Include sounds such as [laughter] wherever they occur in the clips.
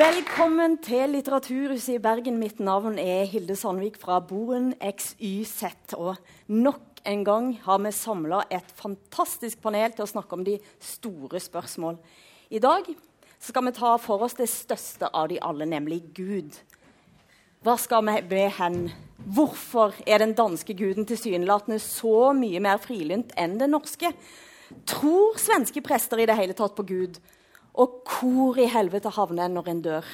Velkommen til Litteraturhuset i Bergen. Mitt navn er Hilde Sandvik fra Boen XYZ. Og nok en gang har vi samla et fantastisk panel til å snakke om de store spørsmål. I dag skal vi ta for oss det største av de alle, nemlig Gud. Hva skal vi med hen? Hvorfor er den danske guden tilsynelatende så mye mer frilynt enn den norske? Tror svenske prester i det hele tatt på Gud? Og hvor i helvete havner en når en dør?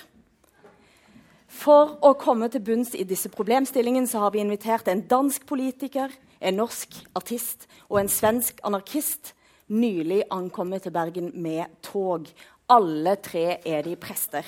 For å komme til bunns i disse problemstillingene så har vi invitert en dansk politiker, en norsk artist og en svensk anarkist, nylig ankommet til Bergen med tog. Alle tre er de prester.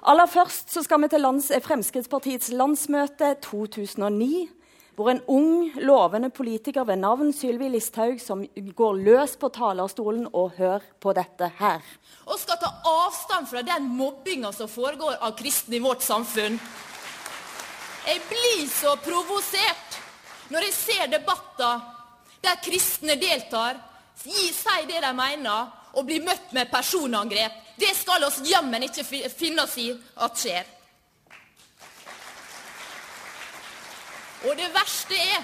Aller først så skal vi til lands, Fremskrittspartiets landsmøte 2009 hvor en ung, lovende politiker ved navn Sylvi Listhaug som går løs på talerstolen og hører på dette her. Og skal ta avstand fra den mobbinga som foregår av kristne i vårt samfunn. Jeg blir så provosert når jeg ser debatter der kristne deltar, sier det de mener, og blir møtt med personangrep. Det skal oss jammen ikke finne oss i at skjer. Og det verste er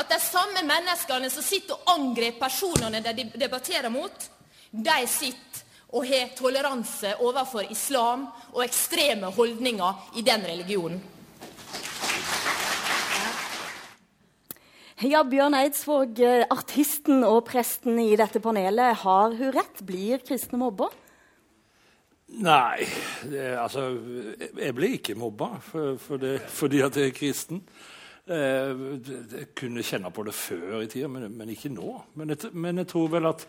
at de samme menneskene som sitter og angriper personene de debatterer mot, de sitter og har toleranse overfor islam og ekstreme holdninger i den religionen. Ja, Bjørn Eidsvåg, eh, artisten og presten i dette panelet. Har hun rett? Blir kristne mobba? Nei, det, altså Jeg blir ikke mobba for, for det, fordi at jeg er kristen. Eh, jeg kunne kjenne på det før i tida, men, men ikke nå. Men jeg, men jeg, tror vel at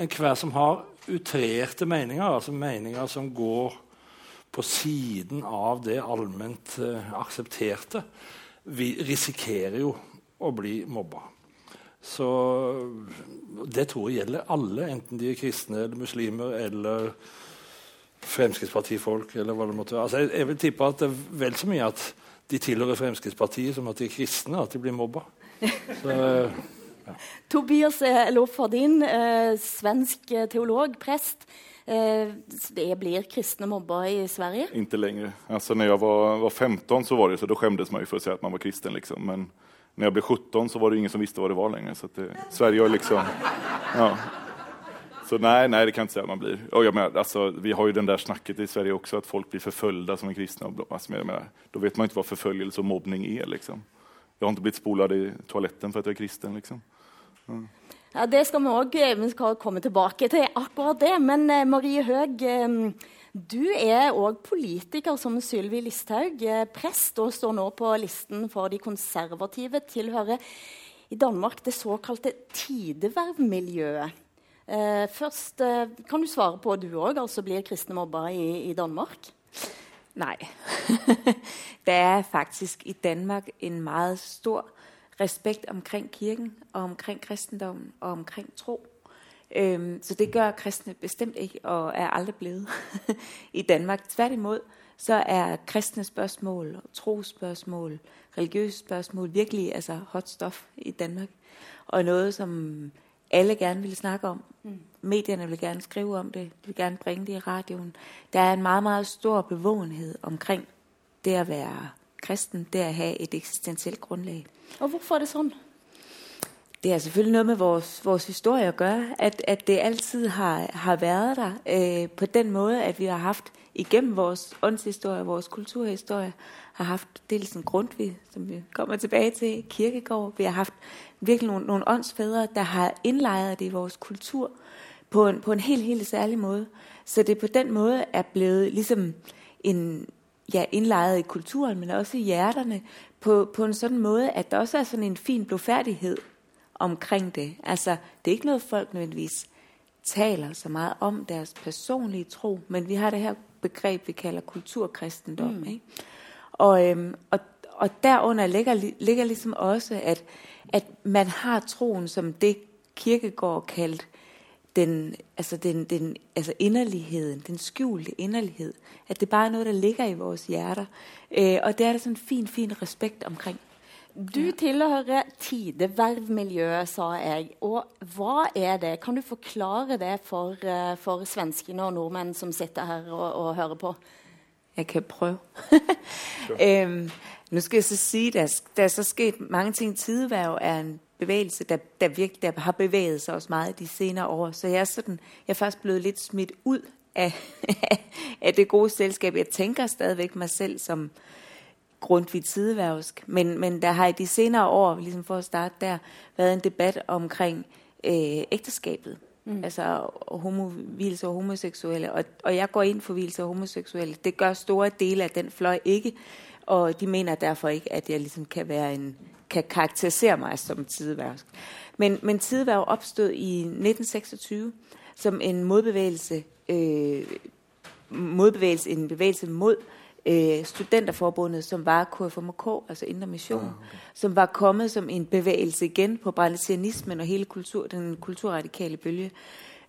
enhver som har utrerte meninger, altså meninger som går på siden av det allment uh, aksepterte, vi risikerer jo å bli mobba. Så det tror jeg gjelder alle, enten de er kristne eller muslimer eller Fremskrittspartifolk. eller hva det måtte være. Altså, jeg, jeg vil tippe at det er vel så mye at de tilhører Fremskrittspartiet som at de er kristne, at de blir mobba. Så, ja. [laughs] Tobias Lofardin, eh, svensk eh, teolog, prest. Eh, det blir kristne mobba i Sverige? Ikke lenger. Altså, når jeg var, var 15, så var det så, da skjemtes man jo for å si at man var kristen. Liksom. Men når jeg ble 17, så var det ingen som visste hva det var lenger. Så det, Sverige har liksom ja. Så nej, nej, det kan jag inte säga att man blir. Och jag menar, alltså, vi har ju den där snacket i Sverige också att folk blir förföljda som är kristna. Alltså, jag menar, då vet man inte vad förföljelse och mobbning är. Liksom. Jag har inte blivit spolad i toaletten för att jag är kristen. Liksom. Mm. Ja, Det skal vi òg eh, komme tilbake til, akkurat det. Men eh, Marie Høeg, eh, du er òg politiker som Sylvi Listhaug. Eh, prest og står nå på listen for de konservative. Tilhører i Danmark det såkalte tidevervmiljøet. Eh, først eh, kan du svare på du òg, altså blir kristne mobba i, i Danmark? Nei. [laughs] det er faktisk i Danmark en veldig stor respekt omkring kirken og omkring kristendommen og omkring tro. Um, så det gjør kristne bestemt ikke, og er aldri blevet [laughs] i Danmark. Tvert imot så er kristne spørsmål, trosspørsmål, religiøse spørsmål virkelig altså, hot stuff i Danmark. Og noe som alle gerne vil snakke om. Mm. Medierne vil gerne skrive om det, de vil gerne bringe det i radioen. Der er en meget, meget stor bevågenhed omkring det at være kristen, det at have et eksistentielt grundlag. Og hvorfor er det sånn? Det har selvfølgelig noget med vores, vores historie at gøre, at, at det altid har, har været der øh, på den måde, at vi har haft igennem vores åndshistorie, vores kulturhistorie, har haft dels en Grundtvig, som vi kommer tilbage til, Kirkegård. Vi har haft virkelig nogle, nogle åndsfædre, der har indlejret det i vores kultur på en, på en helt, helt særlig måde. Så det på den måde er blevet ligesom en, ja, indlejret i kulturen, men også i hjerterne, på, på en sådan måde, at der også er sådan en fin blodfærdighed omkring det. Altså, det er ikke noget, folk nødvendigvis taler så meget om deres personlige tro, men vi har det her begreb, vi kalder kulturkristendom. Mm. Ikke? Og, øhm, og, og derunder ligger, ligger ligesom også, at, at man har troen som det kirkegård kaldt den, altså den, den, altså inderligheden, den skjulte inderlighed. At det bare er noe der ligger i vores hjerter. Eh, og det er det sånn fin, fin respekt omkring. Du tilhører Tidevervmiljøet, sa jeg. Og hva er det? Kan du forklare det for, uh, for svenskene og nordmenn som sitter her og, og hører på? Jeg kan prøve. [laughs] øhm, nu skal jeg så sige, der, der er så sket mange ting. Tideværv er en bevægelse, der, der virkelig der har bevæget sig også meget de senere år. Så jeg er, sådan, jeg er faktisk blevet lidt smidt ud af, [laughs] af det gode selskab. Jeg tænker stadigvæk mig selv som Grundtvig tideværvsk. Men, men der har i de senere år, ligesom for at starte der, været en debat omkring øh, ægteskabet. Mm. Altså homovilse og homoseksuelle. Og, og jeg går ind for vilse og homoseksuelle. Det gør store dele af den fløj ikke. Og de mener derfor ikke, at jeg liksom kan være en kan karakterisere meg som tideværvsk. Men, men tideværv oppstod i 1926 som en modbevægelse, øh, modbevægelse en bevægelse mot øh, studenterforbundet, som var KFMK, altså Indre Misjon, ah, okay. som var kommet som en bevegelse igjen på brandesianismen og hele kultur, den kulturradikale bølge.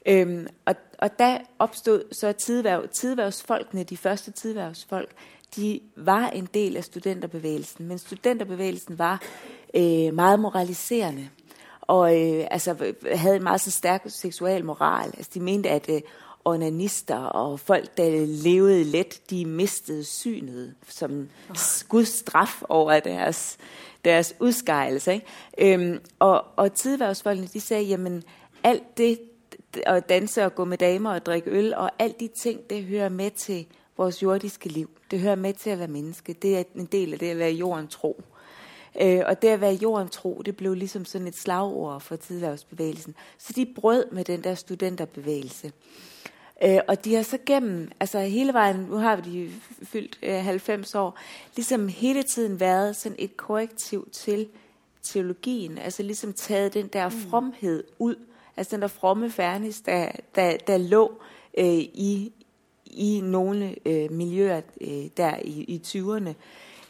Øhm, og, og der oppstod så tidværv, tidværvsfolkene, de første tidværvsfolk, de var en del af studenterbevægelsen, men studenterbevægelsen var øh, meget moraliserende og øh, altså, havde en meget så stærk seksual moral. Altså, de mente, at øh, onanister og folk, der levede let, de mistede synet som Guds straf over deres, deres udskejelse. Øhm, og, og tidværvsfolkene, de sagde, jamen alt det at danse og gå med damer og drikke øl, og alt de ting, det hører med til vores jordiske liv. Det hører med til at være menneske. Det er en del af det at være jorden tro. Øh, og det at være jorden tro, det blev ligesom sådan et slagord for tidværvsbevægelsen. Så de brød med den der studenterbevægelse. Øh, og de har så gennem, altså hele vejen, nu har vi de fyldt øh, 90 år, ligesom hele tiden været sådan et korrektiv til teologien. Altså ligesom taget den der mm. fromhed ud, altså den der fromme fernis, der, der, der lå øh, i, i nogle øh, miljøer øh, der i, i 20'erne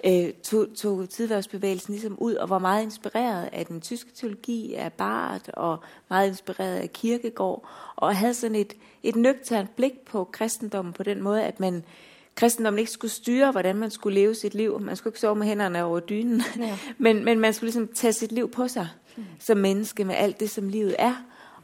øh, tog, tog tidværsbevægelsen ligesom ud og var meget inspireret af den tyske teologi, af Barth og meget inspireret af Kirkegård, og havde sådan et, et nøgternt blik på kristendommen på den måde, at man kristendommen ikke skulle styre, hvordan man skulle leve sit liv. Man skulle ikke sove med hænderne over dynen, ja. [laughs] men, men man skulle ligesom tage sit liv på sig mm. som menneske med alt det, som livet er,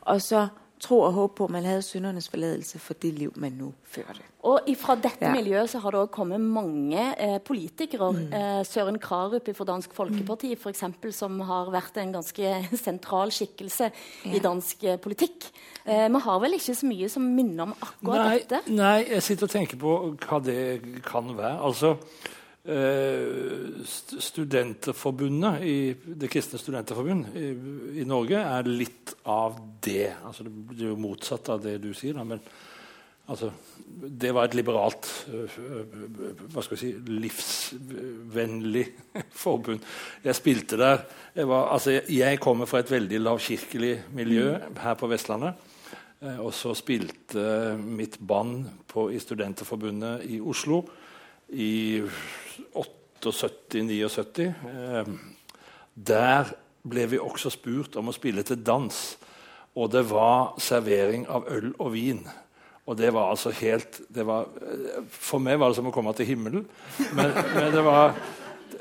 og så tro og håp på, at man hadde syndernes forlatelse for det liv, man nå førte. Og fra dette ja. miljøet så har det også kommet mange eh, politikere. Mm. Eh, Søren Krarup fra Dansk Folkeparti mm. for eksempel, som har vært en ganske [laughs] sentral skikkelse ja. i dansk eh, politikk. Eh, vi har vel ikke så mye som minner om akkurat nei, dette? Nei, jeg sitter og tenker på hva det kan være. Altså, eh, Studenterforbundet, i, Det kristne studenterforbund i, i, Norge er litt av det. Altså, det er jo motsatt av det du sier. Da, men Altså, det var et liberalt, hva skal vi si, livsvennlig [laughs] forbund. Jeg spilte der. Jeg, var, altså, jeg kommer fra et veldig lavkirkelig miljø her på Vestlandet. Eh, og så spilte mitt band på, i Studenterforbundet i Oslo i 78-79. Eh, der ble vi også spurt om å spille til dans. Og det var servering av øl og vin. Og det var altså helt var, For meg var det som å komme til himmelen. Men, men det var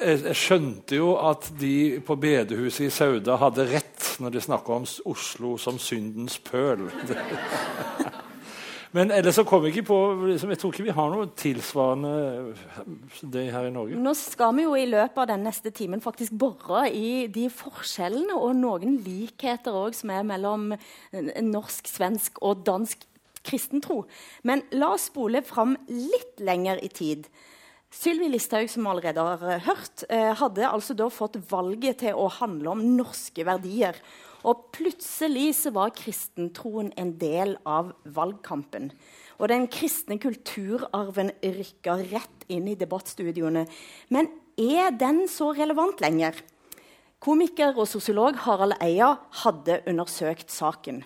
jeg, jeg, skjønte jo at de på bedehuset i Sauda hadde rett når de snakka om Oslo som syndens pøl. [laughs] Men ellers så kom jeg ikke på liksom, Jeg tror ikke vi har noe tilsvarende det her i Norge. Nå skal vi jo i løpet av den neste timen faktisk bore i de forskjellene og noen likheter òg som er mellom norsk, svensk og dansk kristentro. Men la oss spole fram litt lenger i tid. Sylvi Listhaug, som vi allerede har eh, hørt, eh, hadde altså da fått valget til å handle om norske verdier. Og plutselig så var kristentroen en del av valgkampen. Og den kristne kulturarven rykka rett inn i debattstudioene. Men er den så relevant lenger? Komiker og sosiolog Harald Eia hadde undersøkt saken.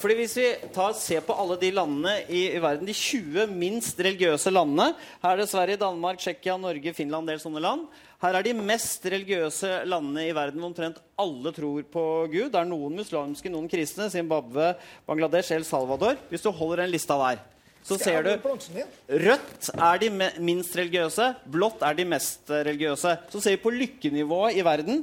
Fordi Hvis vi tar, ser på alle de landene i, i, verden, de 20 minst religiøse landene Her er det Sverige, Danmark, Tsjekkia, Norge, Finland, en del sånne land. Her er de mest religiøse landene i verden hvor omtrent alle tror på Gud. Det er noen muslimske, noen kristne. Zimbabwe, Bangladesh, El Salvador. Hvis du holder den lista der. så ser du Rødt er de minst religiøse, blått er de mest eh, religiøse. Så ser vi på lykkenivået i verden,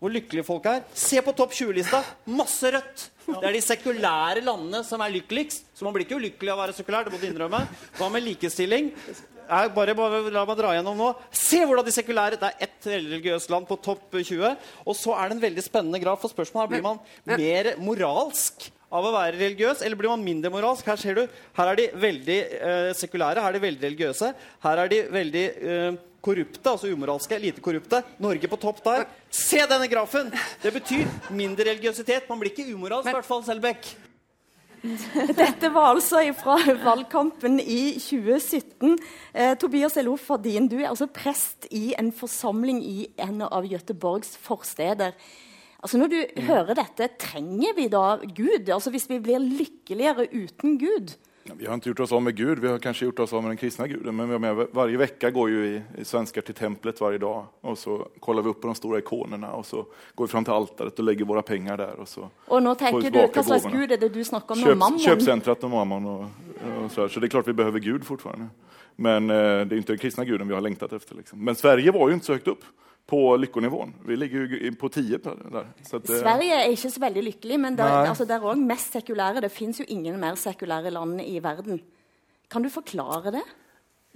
hvor lykkelige folk er. Se på topp 20-lista! Masse rødt! Det er de sekulære landene som er lykkeligst. Så man blir ikke ulykkelig av å være sekulær. det må du innrømme. Hva med likestilling? Jeg bare, bare La meg dra gjennom nå. Se hvordan de sekulære Det er ett religiøst land på topp 20. Og så er det en veldig spennende graf. For spørsmålet er blir man mer moralsk av å være religiøs, eller blir man mindre moralsk? Her ser du, her er de veldig eh, sekulære, her er de veldig religiøse. Her er de veldig eh, korrupte, altså umoralske, lite korrupte. Norge på topp der. Se denne grafen! Det betyr mindre religiøsitet. Man blir ikke umoralsk, i hvert fall, Selbekk. Dette var altså fra valgkampen i 2017. Eh, Tobias Elof Fadin, du er altså prest i en forsamling i en av Gøteborgs forsteder. Altså Når du hører dette, trenger vi da Gud? Altså Hvis vi blir lykkeligere uten Gud? Ja, Vi har inte gjort oss av med Gud, vi har kanske gjort oss av med den kristna guden. Men med, varje vecka går ju i, i svenskar till templet varje dag. Och så kollar vi upp på de stora ikonerna och så går vi fram till altaret och lägger våra pengar där. Och så Og nå tänker du, vad slags. Gud er det du snakker om? Köp, Mammon? köpcentrat och mammon och, och så, så det är klart vi behöver Gud fortfarande. Men eh, det är inte den kristna guden vi har längtat efter. Liksom. Men Sverige var ju inte så högt upp på lyckonivån. Vi ligger jo på 10 der. Så att, eh, Sverige er ikke så veldig lykkelig, men det, altså, der er òg mest sekulære. Det fins jo ingen mer sekulære land i verden. Kan du forklare det?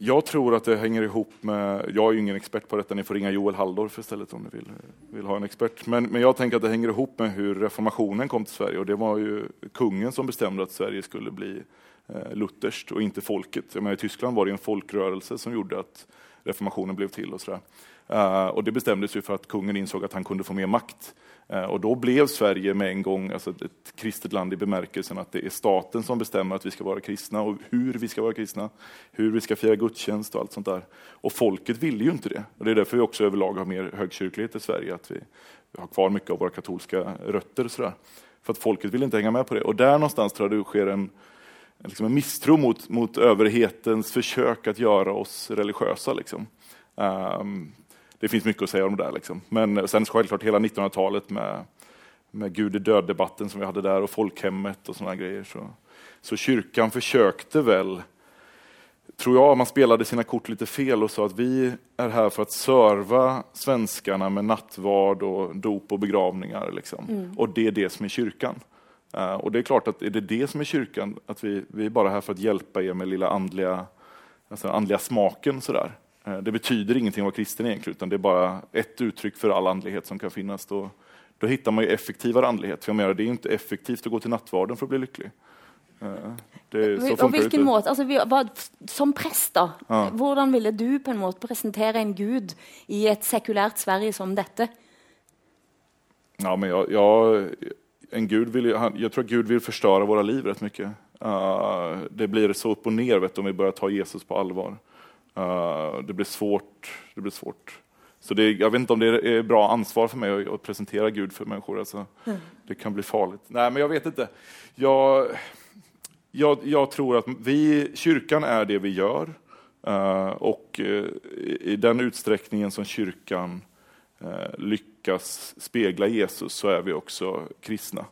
Jeg tror at det henger ihop med, Jeg er jo ingen ekspert på dette. ni får ringe Joel Halldorf istället om ni vill, vill ha en expert. Men, men jeg tenker at det henger ihop med hvordan reformationen kom til Sverige Og det var jo kungen som bestemte at Sverige skulle bli eh, lutherskt og ikke folket. Jag menar, I Tyskland var det en folkrørelse som gjorde at reformationen ble til. och sådär. Eh, och det bestämdes ju för att kungen insåg att han kunde få mer makt. Eh, och då blev Sverige med en gång alltså ett- kristet land i bemärkelsen att det är staten som bestämmer att vi ska vara kristna och hur vi ska vara kristna, hur vi ska fira gudstjänst och allt sånt där. Och folket ville ju inte det. Och det är därför vi också överlag har mer högkyrklighet i Sverige, att vi, har kvar mycket av våra katolska rötter. och Sådär. För att folket ville inte hänga med på det. Och där någonstans tror jag det sker en, liksom en misstro mot, mot överhetens försök att göra oss religiösa. Liksom. Ehm, det finns mycket att säga om det där. Liksom. Men sen självklart hela 1900-talet med, med Gud är död-debatten som vi hade där och folkhemmet och sådana grejer. Så, så kyrkan försökte väl, tror jag, man spelade sina kort lite fel och sa att vi är här för att serva svenskarna med nattvard och dop och begravningar. Liksom. Och det är det som är kyrkan. Uh, och det är klart att är det det som är kyrkan, att vi, vi är bara här för att hjälpa er med lilla andliga, alltså andliga smaken sådär. Eh, det betyder ingenting å være kristen egentlig, utan det er bare ett uttrykk for all andlighet som kan finnes. Da, da hittar man ju effektivare andlighet. För jag menar, det är ju inte effektivt å gå til nattvarden for å bli lycklig. Eh, Det, så Og hvilken måte, altså, vi, hva, Som prest, da, Ja. hvordan ville du på en måte presentere en gud i et sekulært Sverige som dette? Ja, men jag, en Gud vill, ju- han, jag tror Gud vil förstöra våre liv rätt mye. Uh, det blir så opp og ned vet om vi börjar ta Jesus på allvar. Eh, det blir svårt. Det blir svårt. Så det, jag vet inte om det är bra ansvar för mig att, att presentera Gud för människor. Alltså, Det kan bli farligt. Nej, men jag vet inte. Jag, jag, jag tror att vi, kyrkan är det vi gör. Uh, och uh, i, den utsträckningen som kyrkan uh, lyckas spegla Jesus så är vi också kristna.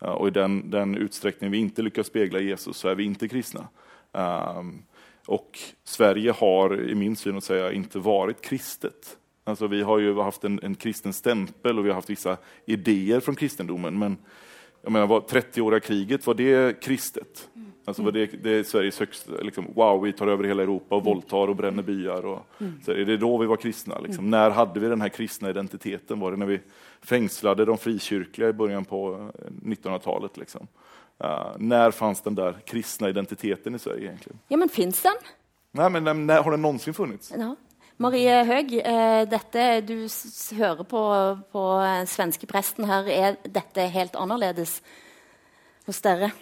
Eh, och i den, den utsträckning vi inte lyckas spegla Jesus så är vi inte kristna. Ehm, och Sverige har, i min syn att säga, inte varit kristet. Alltså vi har ju haft en, en kristen stämpel och vi har haft vissa idéer från kristendomen. Men jag menar, var 30-åriga kriget, var det kristet? Alltså var det, det är Sveriges högsta, liksom, wow, vi tar över hela Europa och våldtar och bränner byar. Och, så är det då vi var kristna? Liksom? När hade vi den här kristna identiteten? Var det när vi fängslade de frikyrkliga i början på eh, 1900-talet? Liksom? Uh, när fanns den där kristna identiteten i Sverige egentligen? Ja, men fins den? Nej, men när, när har den någonsin funnits? Ja. Marie Høeg, eh, dette, du s hører på, på eh, svenskepresten her. Er dette helt annerledes hos dere?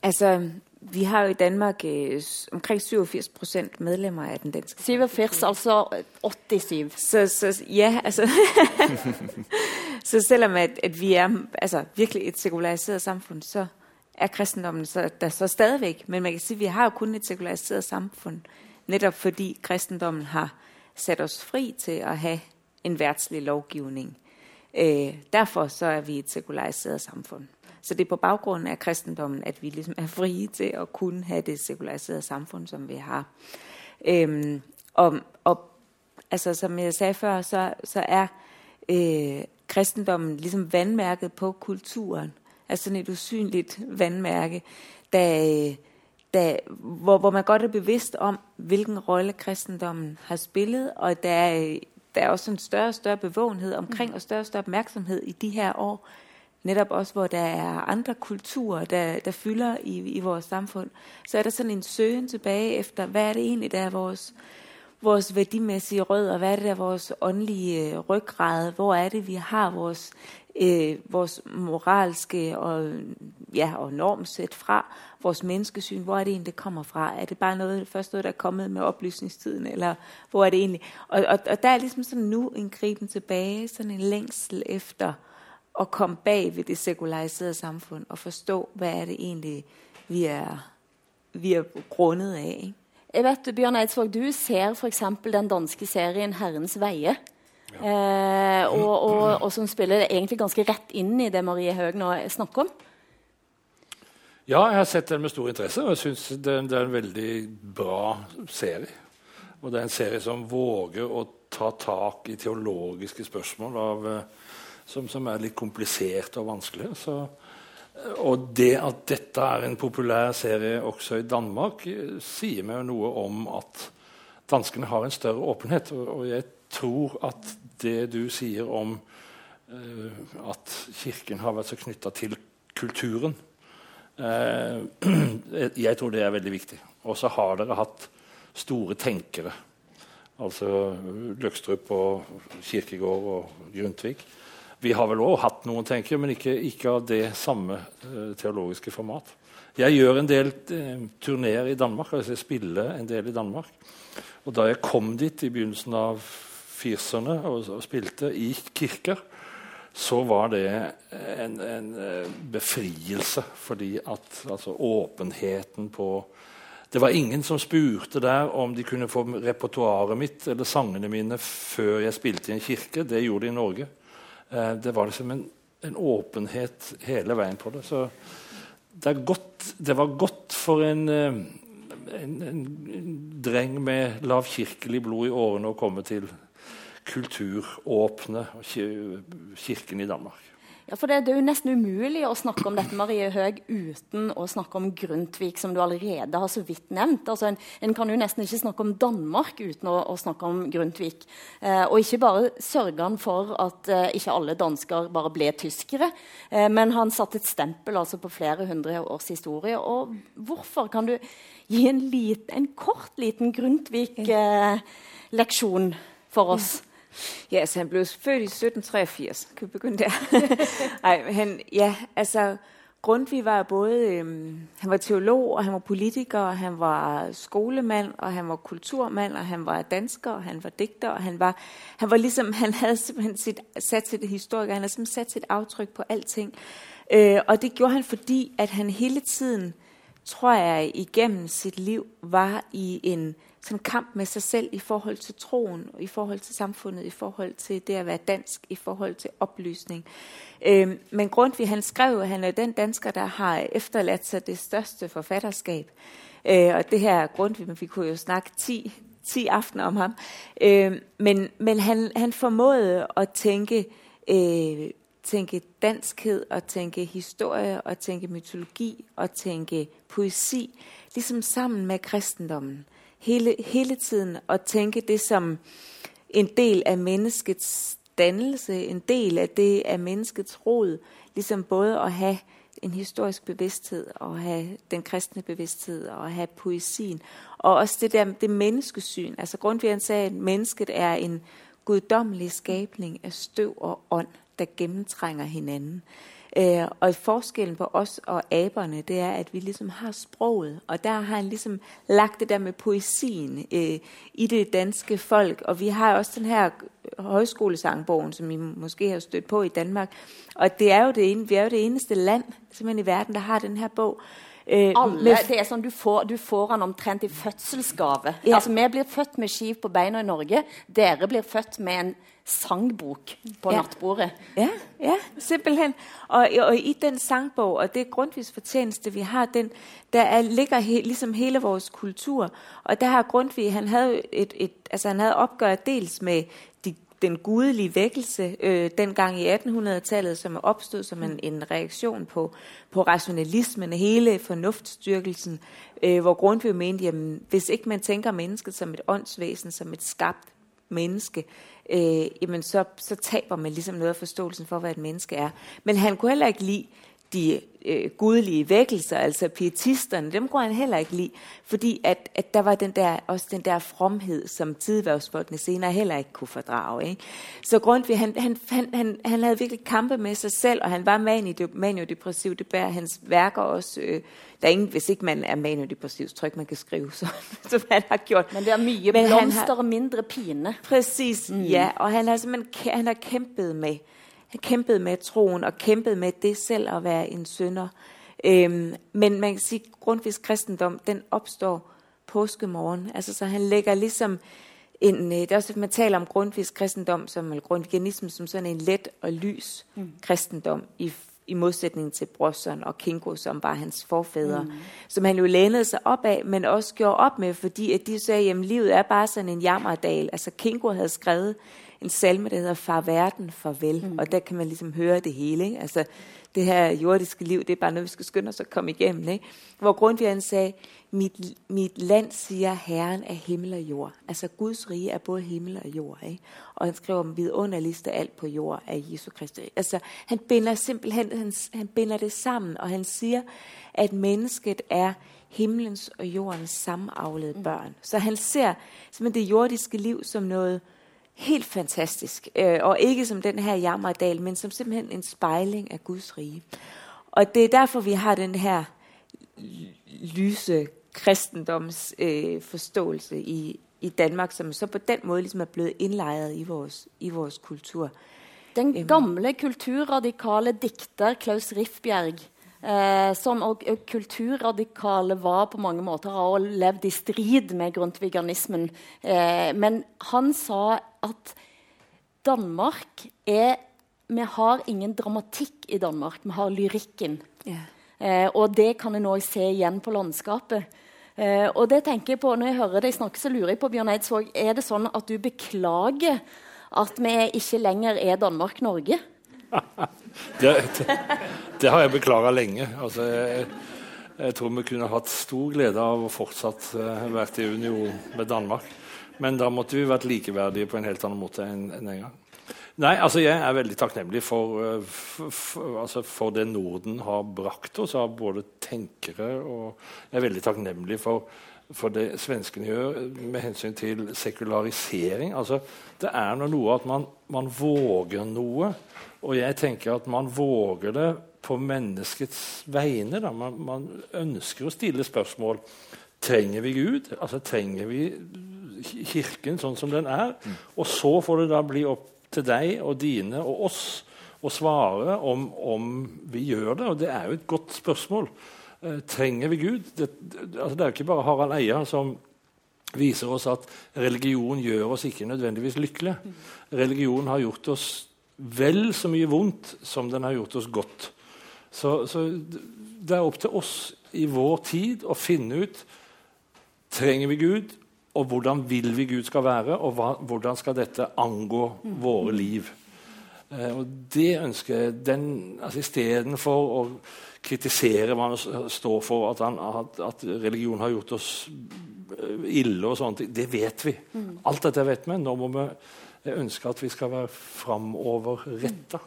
Altså, vi har jo i Danmark øh, omkring 87 procent medlemmer av den danske 87, altså 87. Så, så ja, altså... [laughs] så selvom at, at vi er altså, virkelig et sekulariseret samfunn, så er kristendommen så, der så stadigvæk. Men man kan si vi har jo kun et sekulariseret samfunn netop fordi kristendommen har satt oss fri til å ha en verdslig lovgivning. Eh, derfor så er vi et sekulariseret samfund. Så det er på baggrund av kristendommen, at vi liksom er frie til å kunne ha det sekulariserede samfunn som vi har. Øhm, og, og altså, som jeg sa før, så, så er øh, kristendommen liksom vandmærket på kulturen. Altså sådan et usynligt vandmærke, der, der, hvor, hvor man godt er bevidst om, hvilken rolle kristendommen har spillet, og der er, der er også en større og større bevågenhed omkring, og større og større opmærksomhed i de her år, netop også hvor der er andre kulturer, der, der fylder i, i vores samfund, så er der sådan en søgen tilbage efter, hvad er det egentlig, der er vores, vores værdimæssige rødder, hvad er det, der er vores åndelige øh, ryggrad, hvor er det, vi har vores, øh, moralske og, ja, og normsæt fra, vores menneskesyn, hvor er det egentlig, det kommer fra? Er det bare noget, først noget, der er kommet med oplysningstiden, eller hvor er det egentlig? Og, og, og der er ligesom sådan nu en griben tilbage, sådan en længsel efter at komme bag ved det sekulariserede samfund og forstå, hva er det egentlig, vi er, vi er grunnet av. Ikke? Jeg vet, Bjørn Eidsvåg, du ser f.eks. den danske serien 'Herrens veie'. Ja. Eh, og, og, og, som spiller egentlig ganske rett inn i det Marie Høeg nå snakker om. Ja, jeg har sett den med stor interesse, og jeg syns det, det, er en veldig bra serie. Og det er en serie som våger å ta tak i teologiske spørsmål av eh, som, som, er litt kompliserte og vanskelige. Så, og det at dette er en populær serie også i Danmark, sier meg noe om at danskene har en større åpenhet. Og, jeg tror at det du sier om uh, at Kirken har vært så knytta til kulturen uh, [clears throat] Jeg tror det er veldig viktig. Og så har dere hatt store tenkere. Altså Løkstrup og Kirkegård og Grundtvig vi har vel òg hatt noen, tenker men ikke, ikke av det samme uh, teologiske format. Jeg gjør en del uh, turneer i Danmark, altså jeg spiller en del i Danmark. Og da jeg kom dit i begynnelsen av 40 og, og, spilte i kirker, så var det en, en uh, befrielse, fordi at altså, åpenheten på det var ingen som spurte der om de kunne få repertoaret mitt eller sangene mine før jeg spilte i en kirke. Det gjorde de i Norge. Eh, det var liksom en, en, åpenhet hele veien på det. Så det, godt, det var godt for en, eh, en, en dreng med lavkirkelig blod i årene å komme til kulturåpne kirken i Danmark. Ja, for det, det, er jo nesten umulig å snakke om dette Marie Høeg uten å snakke om Grundtvig, som du allerede har så vidt nevnt. Altså, en, en kan jo nesten ikke snakke om Danmark uten å, å snakke om Grundtvig. Eh, og ikke bare sørga han for at eh, ikke alle dansker bare ble tyskere, eh, men han satte et stempel altså, på flere hundre års historie. Og hvorfor? Kan du gi en, lit, en kort, liten Grundtvig-leksjon eh, for oss? Ja, altså han blev født i 1783. Kan vi begynde der? [laughs] Nei, han, ja, altså Grundtvig var både, øhm, han var teolog, og han var politiker, og han var skolemand, og han var kulturmand, og han var dansker, og han var digter, og han var, han var ligesom, han havde simpelthen sit, sat sit historiker, han havde simpelthen sat sit aftryk på alting. Øh, og det gjorde han, fordi at han hele tiden, tror jeg, igennem sit liv var i en sådan kamp med sig selv i forhold til troen, i forhold til samfundet, i forhold til det at være dansk, i forhold til oplysning. Øhm, men Grundtvig, han skrev, at han er den dansker, der har efterladt sig det største forfatterskab. Øh, og det her Grundtvig, men vi kunne jo snakke 10, 10 aftener om ham. Øh, men men han, han formåede at tænke, øh, tænke danskhed, og tænke historie, og tænke mytologi, og tænke poesi, ligesom sammen med kristendommen hele, hele tiden at tænke det som en del av menneskets dannelse, en del av det av menneskets rod, ligesom både at ha en historisk bevidsthed, og ha den kristne bevidsthed, og ha poesien, og også det der det menneskesyn. Altså Grundtvig sagde, at mennesket er en guddommelig skabning av støv og ånd, der gennemtrænger hinanden. Øh, og forskellen på os og aberne, det er, at vi ligesom har sproget, og der har han ligesom lagt det der med poesien øh, i det danske folk, og vi har også den her højskolesangbogen, som I måske har stødt på i Danmark, og det er jo det, ene, vi er jo det eneste land simpelthen i verden, der har den her bog, Uh, Alle, det er sånn, du får, du får han omtrent i fødselsgave. Ja. Altså, Vi blir født med skiv på beina i Norge. Dere blir født med en sangbok på Ja. nattbordet. Ja, ja, simpelthen. Og, og i den sangbog, og det er Grundtvigs fortjeneste, vi har den, der er, ligger he, liksom hele vores kultur. Og der har Grundtvig, han havde, et, et, altså han havde opgøret dels med de, den gudelige vækkelse øh, dengang i 1800-tallet, som opstod som en, en reaktion på, på rationalismen, hele fornuftstyrkelsen, øh, hvor Grundtvig mente, jamen, hvis ikke man tænker mennesket som et åndsvæsen, som et skabt menneske, øh, jamen så, så taber man ligesom noget af forståelsen for, hvad et menneske er. Men han kunne heller ikke lide de øh, gudelige vækkelser, altså pietisterne, dem kunne han heller ikke lide, fordi at, at der var den der, også den der fromhed, som tidværvsfolkene senere heller ikke kunne fordrage. Ikke? Så Grundtvig, han, han, han, han, han havde virkelig kampe med sig selv, og han var mani- maniodepressiv, det bærer hans værker også. Øh, der er ingen, hvis ikke man er maniodepressiv, så tror ikke, man kan skrive, så, [laughs] som han har gjort. Men det er mye Men blomster og mindre pine. Præcis, mm. ja. Og han har han har kæmpet med, han kæmpet med troen og kæmpet med det selv at være en synder. Øhm, men man kan sige, at Grundtvigs kristendom, den opstår påskemorgen. Altså, så han lægger ligesom en, øh, det er også, man taler om Grundtvigs kristendom, som, eller grundtviganismen, som sådan en let og lys mm. kristendom i, i modsætning til Brosson og Kinko, som var hans forfædre, mm. som han jo lænede sig op af, men også gjorde op med, fordi at de sagde, at livet er bare sådan en jammerdal. Altså Kinko havde skrevet en salme, der hedder Far verden, farvel, mm. og der kan man ligesom høre det hele. Ikke? Altså det her jordiske liv, det er bare noget, vi skal skynde os at komme igennem. Ikke? Hvor Grundtvig sa sagde, mit, mit land siger Herren er himmel og jord. Altså Guds rige er både himmel og jord. Ikke? Og han skriver om vidunderligste alt på jord af Jesu Kristi. Altså han binder simpelthen, han, han binder det sammen, og han siger, at mennesket er himlens og jordens samavlede børn. Så han ser simpelthen det jordiske liv som noget helt fantastisk, øh, og ikke som den her jammerdal, men som simpelthen en spejling av Guds rige. Og det er derfor, vi har den her lyse kristendoms øh, i, i Danmark, som så på den måten liksom er blevet indlejret i vores, i vores kultur. Den gamle kulturradikale dikter Klaus Riffbjerg, eh, som og, og kulturradikale var på mange måter, har levd i strid med grundtviganismen. Eh, men han sa at Danmark er Vi har ingen dramatikk i Danmark, vi har lyrikken. Yeah. Eh, og det kan en òg se igjen på landskapet. Eh, og det tenker jeg på, Når jeg hører deg snakke, så lurer jeg på Bjørn Eidsvåg, er det sånn at du beklager at vi ikke lenger er Danmark-Norge? Det, [laughs] det, det har jeg beklaga lenge. Altså, jeg, jeg tror vi kunne hatt stor glede av å fortsatt uh, vært i union med Danmark. Men da måtte vi vært likeverdige på en helt annen måte enn en gang. Nei, altså Jeg er veldig takknemlig for, for, f- f- altså for det Norden har brakt oss av både tenkere og Jeg er veldig takknemlig for, for det svenskene gjør med hensyn til sekularisering. Altså, det er noe at man, man våger noe. Og jeg tenker at man våger det på menneskets vegne. Man, man ønsker å stille spørsmål. Trenger vi Gud? Altså, trenger vi Kirken sånn som den er? Og så får det da bli opp til deg og dine og oss å svare om, om vi gjør det. Og det er jo et godt spørsmål. Eh, trenger vi Gud? Det, det, altså, det er jo ikke bare Harald Eia som viser oss at religion gjør oss ikke nødvendigvis lykkelige. Religion har gjort oss vel så mye vondt som den har gjort oss godt. Så, så det er opp til oss i vår tid å finne ut trenger vi Gud, og hvordan vil vi Gud skal være, og hva, hvordan skal dette angå våre liv. Eh, og det ønsker jeg den, altså Istedenfor å kritisere hva han står for, at, han, at, at religion har gjort oss eh, ille og sånne ting, det vet vi. Alt dette vet vi. Nå må vi ønske at vi skal være framoverretta.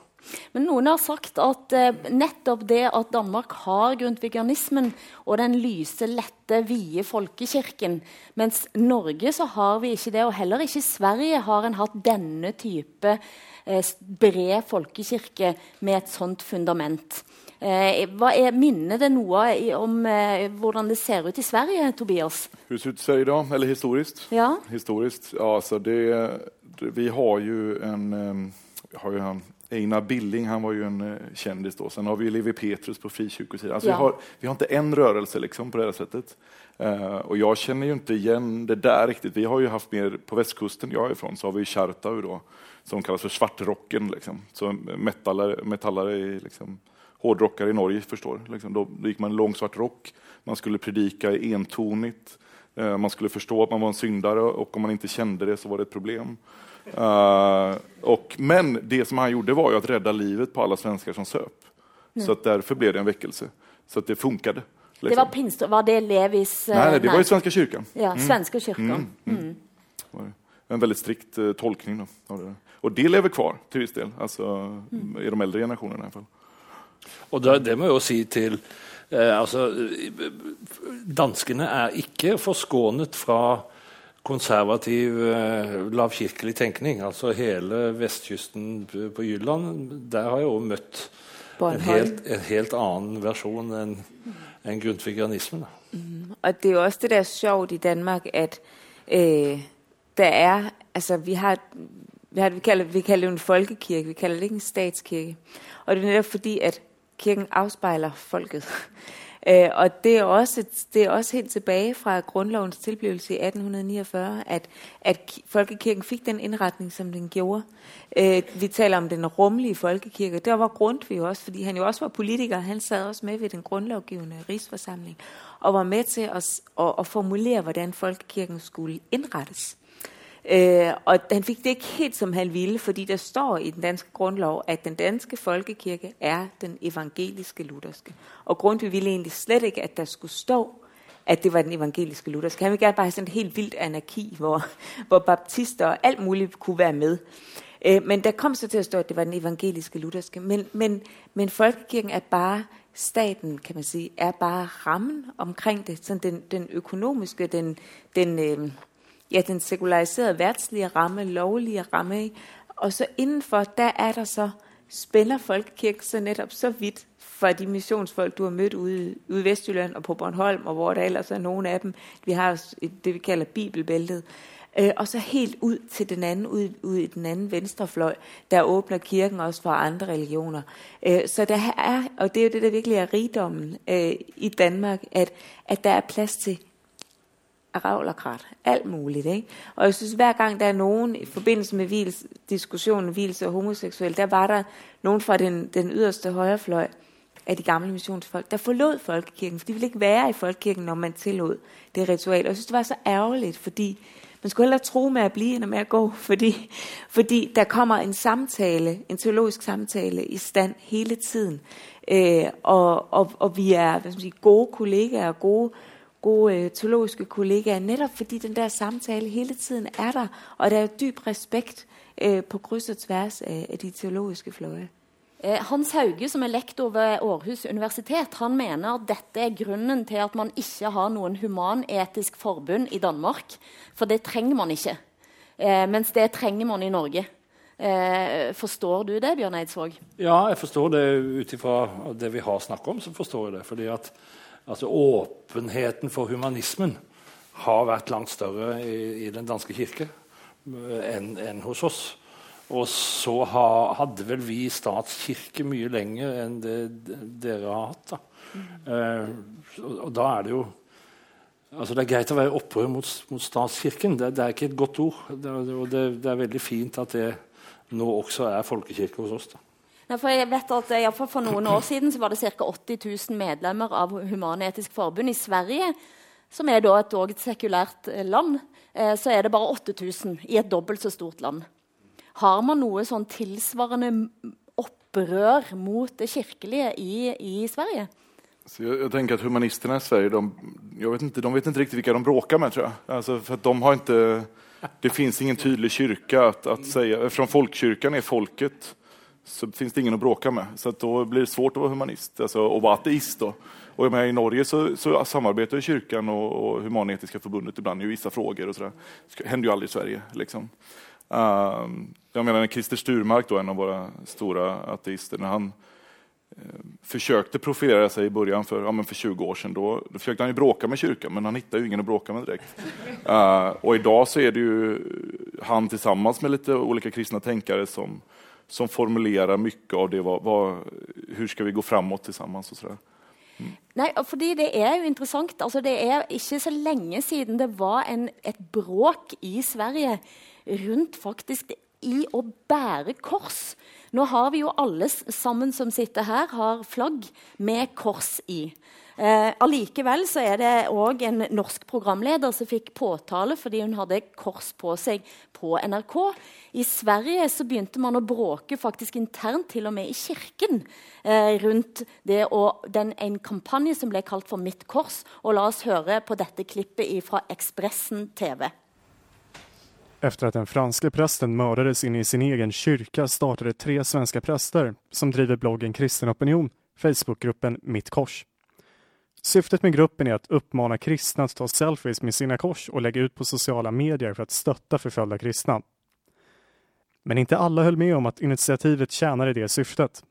Men noen har sagt at eh, nettopp det at Danmark har grundtvigianismen og den lyse, lette, vide folkekirken, mens Norge så har vi ikke det, og heller ikke i Sverige har en hatt denne type eh, bred folkekirke med et sånt fundament. Eh, hva er, minner det noe om hvordan det ser ut i Sverige, Tobias? Ser det ut i idag? Eller historisk? Ja? Historiskt? Ja, altså det, det, vi har jo en, har jo en Einar Billing, han var ju en uh, kändis då. Sen har vi Levi Petrus på frikyrkosidan. Alltså Ja. vi, har, vi har inte en rörelse liksom på det här sättet. Uh, och jag känner ju inte igen det där riktigt. Vi har ju haft mer, på västkusten jag är ifrån, så har vi Chartau då, som kallas för svartrocken. Liksom. Så metallare, metallare i liksom, hårdrockare i Norge förstår. Liksom. Då, då gick man i lång svart rock, man skulle predika i entonigt, uh, man skulle förstå att man var en syndare och om man inte kände det så var det ett problem. Eh, och, men det som han gjorde var ju att rädda livet på alla svenskar som söp. Så att därför blev det en väckelse. Så att det funkade. Det liksom. var pinst, var det Levis uh, Nej, nej, det var ju Svenska kyrkan. Ja, Svenska kyrkan. Mm. det. En väldigt strikt uh, tolkning. Då, av det. Och det lever kvar till viss del, alltså, i de äldre generationerna i alla fall. Og det, det må jo si til eh, altså, eh, Danskene er ikke forskånet fra konservativ eh, lavkirkelig tenkning. Altså hele vestkysten på Jylland, der har jeg jo møtt en helt, en helt annen versjon enn en grundtvigianismen. Mm. Og det er jo også det, der er sjovt i Danmark, at øh, der er, altså vi har, vi, har vi, kalder, vi kalder det jo en folkekirke, vi kalder det ikke en statskirke. Og det er netop fordi, at kirken afspejler folket. Øh, og det er, også, det er også helt tilbage fra grundlovens tilblivelse i 1849, at, at folkekirken fik den indretning, som den gjorde. Øh, vi taler om den rummelige folkekirke. Der var Grundtvig også, fordi han jo også var politiker. Han sad også med ved den grundlovgivende rigsforsamling og var med til at, at, at formulere, hvordan folkekirken skulle indrettes. Øh, og han fikk det ikke helt, som han ville, fordi der står i den danske grundlov, at den danske folkekirke er den evangeliske lutherske. Og Grundtvig ville egentlig slett ikke, at der skulle stå, at det var den evangeliske lutherske. Han ville gerne bare ha et helt vildt anarki, hvor, hvor baptister og alt mulig kunne være med. Øh, men der kom så til å stå, at det var den evangeliske lutherske. Men, men, men folkekirken er bare staten, kan man si, er bare rammen omkring det. Sånn den, den økonomiske, den, den, øh, ja, den sekulariserede verdslige ramme, lovlige ramme. Og så innenfor, der er der så, spænder folkekirken så netop så vidt for de missionsfolk, du har mødt ude, i Vestjylland og på Bornholm, og hvor der ellers er noen af dem. Vi har det, vi kalder bibelbæltet. Øh, og så helt ud til den anden, ud, ud i den anden venstrefløj, der åbner kirken også for andre religioner. Øh, så der er, og det er jo det, der virkelig er rigdommen øh, i Danmark, at, at der er plads til aravlerkrat, alt muligt. Ikke? Og jeg synes, hver gang der er nogen i forbindelse med vils, diskussionen hvilelse og homoseksuel, der var der nogen fra den, den yderste højrefløj af de gamle missionsfolk, der forlod folkekirken, for de ville ikke være i folkekirken, når man tillod det ritual. Og jeg synes, det var så ærgerligt, fordi man skulle hellere tro med at blive, end med at gå, [laughs] fordi, fordi der kommer en samtale, en teologisk samtale i stand hele tiden. Øh, og, og, og vi er hvad skal man sige, gode kollegaer, gode gode øh, teologiske kollegaer, netop fordi den der samtale hele tiden er der, og der er dyp respekt øh, på kryss og tvers af, af de teologiske fløje. Eh, Hans Hauge, som er lektor ved Aarhus universitet, han mener at dette er grunnen til at man ikke har noen humanetisk forbund i Danmark. For det trenger man ikke. Eh, mens det trenger man i Norge. Eh, forstår du det, Bjørn Eidsvåg? Ja, jeg forstår det ut ifra det vi har snakket om. så forstår jeg det. Fordi at altså, Åpenheten for humanismen har vært langt større i, i den danske kirke eh, enn en hos oss. Og så ha, hadde vel vi statskirke mye lenger enn det dere har hatt. da. Eh, og, og da er det jo Altså Det er greit å være i opprør mot, mot statskirken. Det, det er ikke et godt ord. Det, og det, det er veldig fint at det nå også er folkekirke hos oss. da. Nei, for jeg vet at eh, i hvert fall For noen år siden så var det ca. 80 000 medlemmer av Human-Etisk Forbund. I Sverige, som er da et, også et sekulært eh, land, eh, så er det bare 8000 i et dobbelt så stort land. Har man noe sånn tilsvarende opprør mot det kirkelige i, i Sverige? Så jag, jag tänker att humanisterna i Sverige, de, jag vet inte, de vet inte riktigt vilka de bråkar med tror jag. Alltså för de har inte, det finns ingen tydlig kyrka att, att säga, folkkyrkan är folket så finns det ingen att bråka med. Så då blir det svårt att vara humanist, alltså och vara ateist då. Och menar, i Norge så, så samarbetar kyrkan och, och Humanetiska förbundet ibland i vissa frågor och sådär. Det händer ju aldrig i Sverige liksom. Uh, jag menar när Christer Sturmark då, en av våra stora ateister, när han försökte profilera sig i början för, ja, för 20 år sedan. Då, då försökte han ju bråka med kyrkan, men han hittade ju ingen att bråka med direkt. Uh, och idag så är det ju han tillsammans med lite olika kristna tänkare som, som formulerer mye av det. Hva, hur skal vi gå framover sammen? Mm. Nei, fordi Det er jo interessant. Altså, det er ikke så lenge siden det var en, et bråk i Sverige rundt faktisk i å bære kors. Nå har vi jo alle sammen som sitter her, har flagg med kors i. Eh, allikevel så er det òg en norsk programleder som fikk påtale fordi hun hadde kors på seg på NRK. I Sverige så begynte man å bråke faktisk internt, til og med i kirken, eh, rundt det og den, en kampanje som ble kalt for Mitt kors. Og la oss høre på dette klippet fra Ekspressen TV. Efter att den franske prästen mördades inne i sin egen kyrka startade tre svenska präster som driver bloggen Kristen Opinion Facebookgruppen Mitt Kors. Syftet med gruppen är att uppmana kristna att ta selfies med sina kors och lägga ut på sociala medier för att stötta förföljda kristna. Men inte alla höll med om att initiativet tjänade det syftet.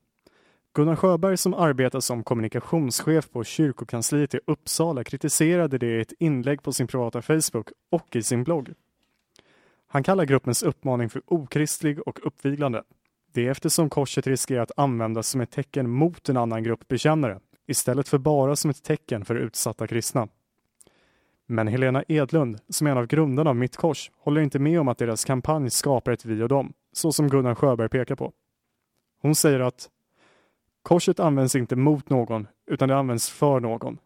Gunnar Sjöberg som arbetar som kommunikationschef på kyrkokansliet i Uppsala kritiserade det i ett inlägg på sin privata Facebook och i sin blogg. Han kallar gruppens uppmaning för okristlig och uppviglande. Det eftersom korset riskerar att användas som ett tecken mot en annan grupp bekännare istället för bara som ett tecken för utsatta kristna. Men Helena Edlund, som är en av grundarna av Mitt Kors, håller inte med om att deras kampanj skapar ett vi och dem, så som Gunnar Sjöberg pekar på. Hon säger att korset används inte mot någon, utan det används för någon.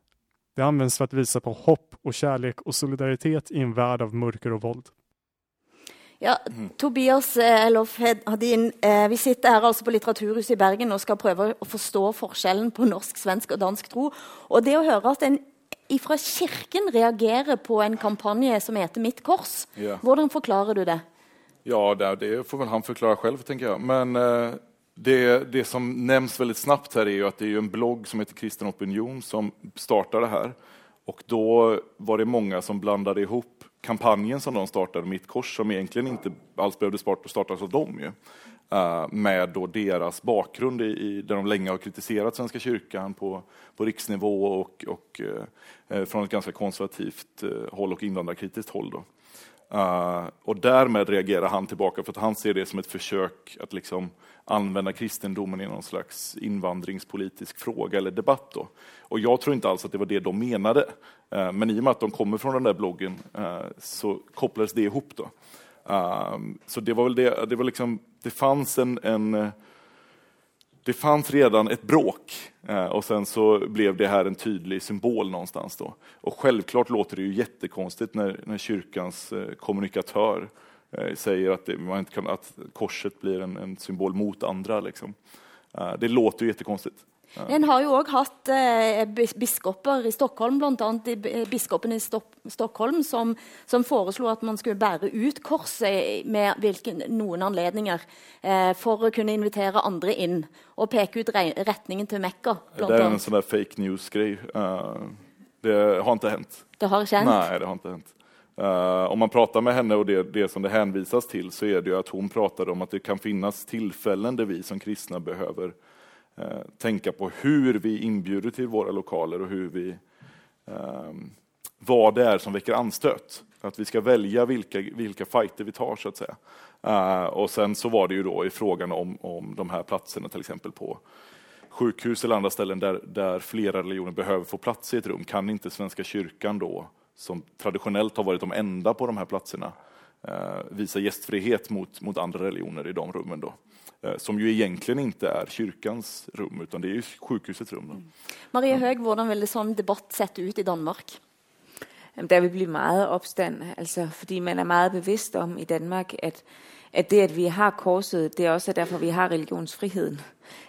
Det används för att visa på hopp och kärlek och solidaritet i en värld av mörker och våld. Ja, Tobias eh, Elof Hadin, eh, vi sitter her altså på Litteraturhuset i Bergen og skal prøve å forstå forskjellen på norsk, svensk og dansk tro. Og det å høre at en fra kirken reagerer på en kampanje som heter Mitt kors, ja. hvordan forklarer du det? Ja, det, får vel han forklare selv, tenker jeg. Men uh, det, det, som nevnes veldig snabbt her, er jo at det er en blogg som heter Kristen Opinion, som startet det her. Og da var det mange som blandet ihop kampanjen som de startade, Mitt kors, som egentligen inte alls behövde startas av dem, ju, uh, med då deras bakgrund i, i, där de länge har kritiserat Svenska kyrkan på, på riksnivå och, och uh, från ett ganska konservativt uh, håll och invandrarkritiskt håll. Då. Uh, och därmed reagerar han tillbaka för att han ser det som ett försök att liksom använda kristendomen i någon slags invandringspolitisk fråga eller debatt. Då. Och jag tror inte alls att det var det de menade. Uh, men i och med att de kommer från den där bloggen uh, så kopplades det ihop. Då. så det var väl det, det var liksom, det fanns en, en det fanns redan ett bråk eh, och sen så blev det här en tydlig symbol någonstans. Då. Och självklart låter det ju jättekonstigt när, när kyrkans eh, kommunikatör eh, säger att, det, man inte kan, att korset blir en, en symbol mot andra. Liksom. Det låter ju jättekonstigt. Ja. En har jo òg hatt eh, biskoper i Stockholm, bl.a. biskopen i Stockholm, som, som, foreslo at man skulle bære ut korset med hvilken, noen anledninger eh, for å kunne invitere andre inn og peke ut retningen til Mekka. Det er en sånn fake news-greie. Uh, det har ikke hendt. Det har ikke hendt? Nei, det har ikke hendt. Uh, om man prater med henne og det, det som det henvises til, så er det jo at hun prater om at det kan finnes tilfeller der vi som kristne behøver Eh, på hur vi inbjuder till våra lokaler och hur vi, eh, vad det är som väcker anstöt. Att vi ska välja vilka, vilka fighter vi tar så att säga. Eh, och sen så var det ju då i frågan om, om de här platserna till exempel på sjukhus eller andra ställen där, där flera religioner behöver få plats i ett rum. Kan inte Svenska kyrkan då, som traditionellt har varit de enda på de här platserna, visa gästfrihet mot, mot andra religioner i de rummen då? Eh, som jo egentlig ikke er kyrkans rum, utan det er sjukhusets rum. Maria Marie Høeg, hvordan vil det sånn debatt sette ut i Danmark? Der vil bli mye oppstand, altså, fordi man er meget bevisst om i Danmark, at, at det, at vi har korset, det er også derfor, vi har religionsfriheten.